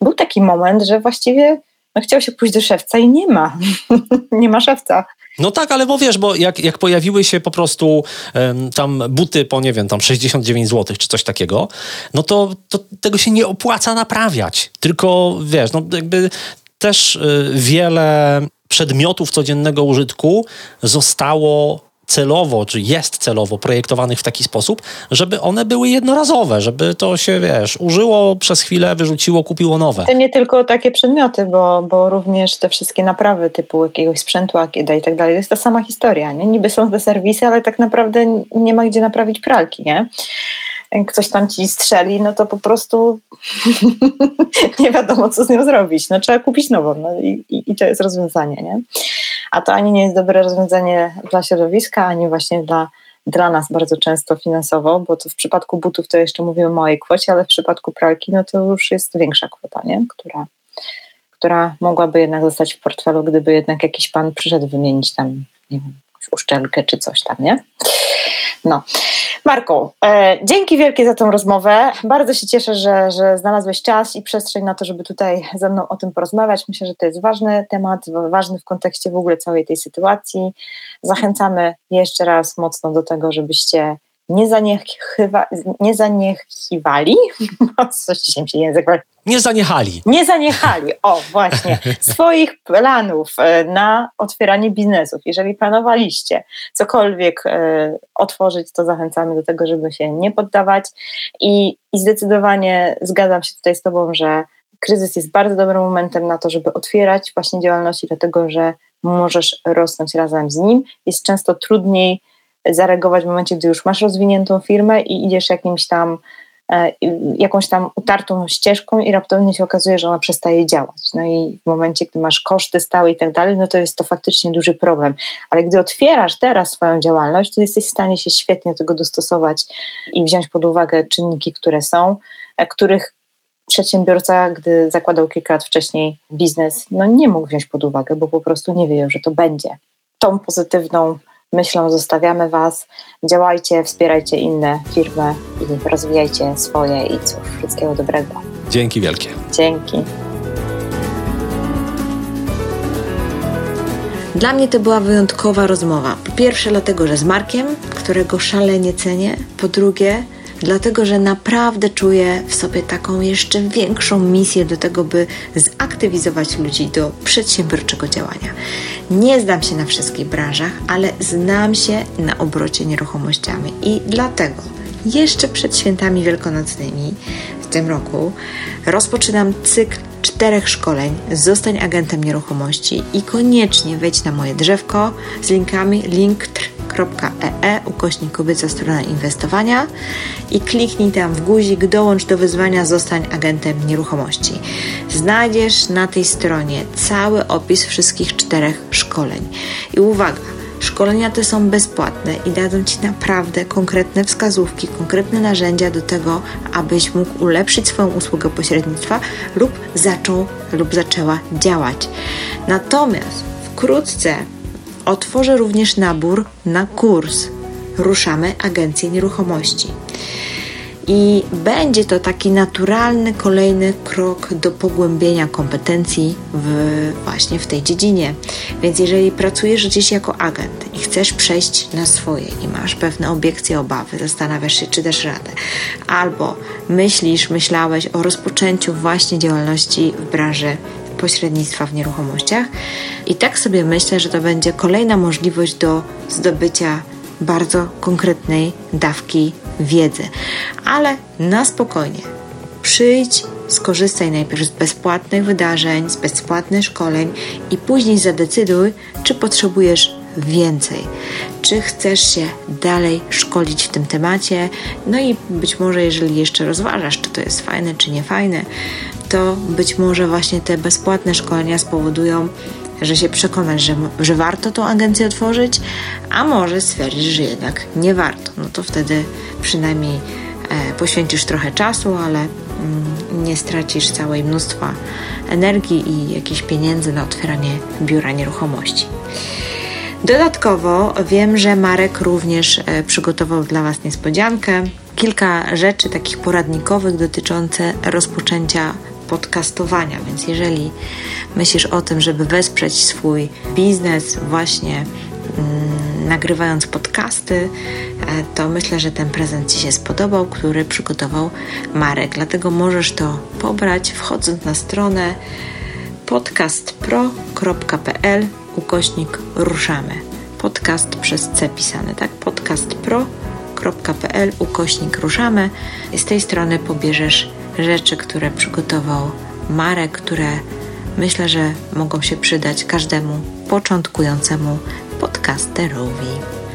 był taki moment, że właściwie no, chciał się pójść do szewca i nie ma. nie ma szewca. No tak, ale bo wiesz, bo jak, jak pojawiły się po prostu um, tam buty po, nie wiem, tam 69 zł czy coś takiego, no to, to tego się nie opłaca naprawiać. Tylko, wiesz, no jakby też y, wiele przedmiotów codziennego użytku zostało celowo, czy jest celowo projektowanych w taki sposób, żeby one były jednorazowe, żeby to się, wiesz, użyło przez chwilę, wyrzuciło, kupiło nowe. To nie tylko takie przedmioty, bo, bo również te wszystkie naprawy typu jakiegoś sprzętu Akieda i tak dalej, to jest ta sama historia, nie? Niby są te serwisy, ale tak naprawdę nie ma gdzie naprawić pralki, nie? Ktoś tam ci strzeli, no to po prostu nie wiadomo, co z nią zrobić. No, trzeba kupić nową no i, i, to jest rozwiązanie. Nie? A to ani nie jest dobre rozwiązanie dla środowiska, ani właśnie dla, dla nas bardzo często finansowo, bo to w przypadku butów to jeszcze mówimy o małej kwocie, ale w przypadku pralki no to już jest większa kwota, nie? Która, która mogłaby jednak zostać w portfelu, gdyby jednak jakiś pan przyszedł wymienić tam, nie wiem, uszczelkę czy coś tam, nie? No. Marku, e, dzięki wielkie za tą rozmowę. Bardzo się cieszę, że, że znalazłeś czas i przestrzeń na to, żeby tutaj ze mną o tym porozmawiać. Myślę, że to jest ważny temat, ważny w kontekście w ogóle całej tej sytuacji. Zachęcamy jeszcze raz mocno do tego, żebyście nie, zaniechywa, nie zaniechiwali, coś dzisiaj mi się język nie zaniechali. Nie zaniechali, o właśnie, swoich planów e, na otwieranie biznesów. Jeżeli planowaliście cokolwiek e, otworzyć, to zachęcamy do tego, żeby się nie poddawać i, i zdecydowanie zgadzam się tutaj z Tobą, że kryzys jest bardzo dobrym momentem na to, żeby otwierać właśnie działalności, dlatego że możesz rosnąć razem z nim. Jest często trudniej zareagować w momencie, gdy już masz rozwiniętą firmę i idziesz jakimś tam e, jakąś tam utartą ścieżką i raptownie się okazuje, że ona przestaje działać. No i w momencie, gdy masz koszty stałe i tak dalej, no to jest to faktycznie duży problem. Ale gdy otwierasz teraz swoją działalność, to jesteś w stanie się świetnie tego dostosować i wziąć pod uwagę czynniki, które są, e, których przedsiębiorca, gdy zakładał kilka lat wcześniej biznes, no nie mógł wziąć pod uwagę, bo po prostu nie wie, że to będzie. Tą pozytywną myślą zostawiamy Was. Działajcie, wspierajcie inne firmy i rozwijajcie swoje i cóż, wszystkiego dobrego. Dzięki wielkie. Dzięki. Dla mnie to była wyjątkowa rozmowa. Po pierwsze, dlatego, że z Markiem, którego szalenie cenię. Po drugie, dlatego że naprawdę czuję w sobie taką jeszcze większą misję do tego, by zaktywizować ludzi do przedsiębiorczego działania. Nie znam się na wszystkich branżach, ale znam się na obrocie nieruchomościami. I dlatego jeszcze przed świętami wielkanocnymi w tym roku rozpoczynam cykl czterech szkoleń. Zostań agentem nieruchomości i koniecznie wejdź na moje drzewko z linkami linktr.ee ukośnik kobieca strona inwestowania i kliknij tam w guzik dołącz do wyzwania Zostań agentem nieruchomości. Znajdziesz na tej stronie cały opis wszystkich czterech szkoleń. I uwaga, Szkolenia te są bezpłatne i dadzą Ci naprawdę konkretne wskazówki, konkretne narzędzia do tego, abyś mógł ulepszyć swoją usługę pośrednictwa lub zaczął lub zaczęła działać. Natomiast wkrótce otworzę również nabór na kurs Ruszamy Agencję Nieruchomości. i będzie to taki naturalny kolejny krok do pogłębienia kompetencji w, właśnie w tej dziedzinie. Więc jeżeli pracujesz gdzieś jako agent i chcesz przejść na swoje i masz pewne obiekcje, obawy, zastanawiasz się, czy dasz radę, albo myślisz, myślałeś o rozpoczęciu właśnie działalności w branży pośrednictwa w nieruchomościach. I tak sobie myślę, że to będzie kolejna możliwość do zdobycia bardzo konkretnej dawki wiedzy. Ale na spokojnie. Przyjdź, skorzystaj najpierw z bezpłatnych wydarzeń, z bezpłatnych szkoleń i później zadecyduj, czy potrzebujesz więcej. Czy chcesz się dalej szkolić w tym temacie? No i być może, jeżeli jeszcze rozważasz, czy to jest fajne, czy nie fajne, to być może właśnie te bezpłatne szkolenia spowodują, że się przekonasz, że, że warto tą agencję otworzyć, a może stwierdzisz, że jednak nie warto. No to wtedy przynajmniej e, poświęcisz trochę czasu, ale mm, nie stracisz całej mnóstwa energii i jakichś pieniędzy na otwieranie biura nieruchomości. Dodatkowo wiem, że Marek również e, przygotował dla Was niespodziankę. Kilka rzeczy takich poradnikowych dotyczące rozpoczęcia podcastowania. Więc jeżeli myślisz o tym, żeby wesprzeć swój biznes właśnie mm, nagrywając podcasty, e, to myślę, że ten prezent Ci się spodobał, który przygotował Marek. Dlatego możesz to pobrać wchodząc na stronę podcastpro.pl ukośnik ruszamy. Podcast przez C pisany, tak? podcastpro.pl ukośnik ruszamy. Z tej strony pobierzesz rzeczy, które przygotował Marek, które myślę, że mogą się przydać każdemu początkującemu podcasterowi.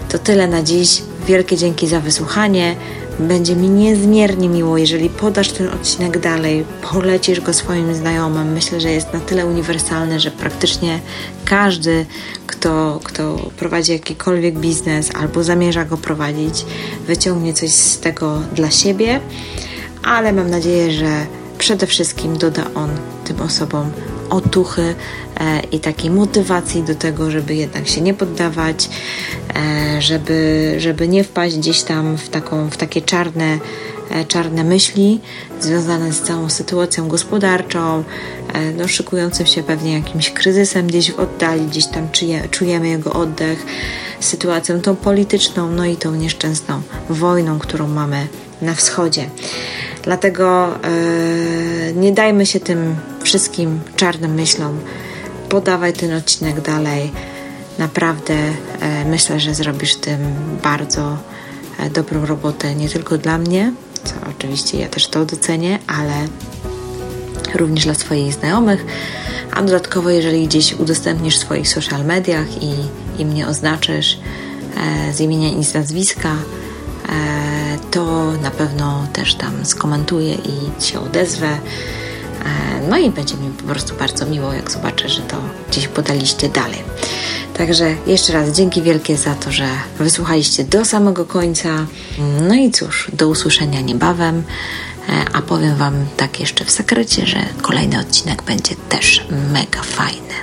To tyle na dziś. Wielkie dzięki za wysłuchanie. Będzie mi niezmiernie miło, jeżeli podasz ten odcinek dalej, polecisz go swoim znajomym. Myślę, że jest na tyle uniwersalny, że praktycznie każdy, kto, kto prowadzi jakikolwiek biznes albo zamierza go prowadzić, wyciągnie coś z tego dla siebie ale mam nadzieję, że przede wszystkim doda on tym osobom otuchy e, i takiej motywacji do tego, żeby jednak się nie poddawać, e, żeby, żeby nie wpaść gdzieś tam w, taką, w takie czarne, e, czarne myśli związane z całą sytuacją gospodarczą, no, szykującym się pewnie jakimś kryzysem gdzieś w oddali, gdzieś tam czuje, czujemy jego oddech, sytuacją tą polityczną, no i tą nieszczęsną wojną, którą mamy na wschodzie. Dlatego yy, nie dajmy się tym wszystkim czarnym myślom. Podawaj ten odcinek dalej. Naprawdę yy, myślę, że zrobisz tym bardzo yy, dobrą robotę nie tylko dla mnie, co oczywiście ja też to docenię, ale również dla swoich znajomych. A dodatkowo, jeżeli gdzieś udostępnisz w swoich social mediach i, i mnie oznaczysz z imienia i z nazwiska, to na pewno też tam skomentuję i się odezwę. E, no i będzie mi po prostu bardzo miło, jak zobaczę, że to gdzieś podaliście dalej. Także jeszcze raz dzięki wielkie za to, że wysłuchaliście do samego końca. No i cóż, do usłyszenia niebawem. E, a powiem Wam tak jeszcze w sekrecie, że kolejny odcinek będzie też mega fajny.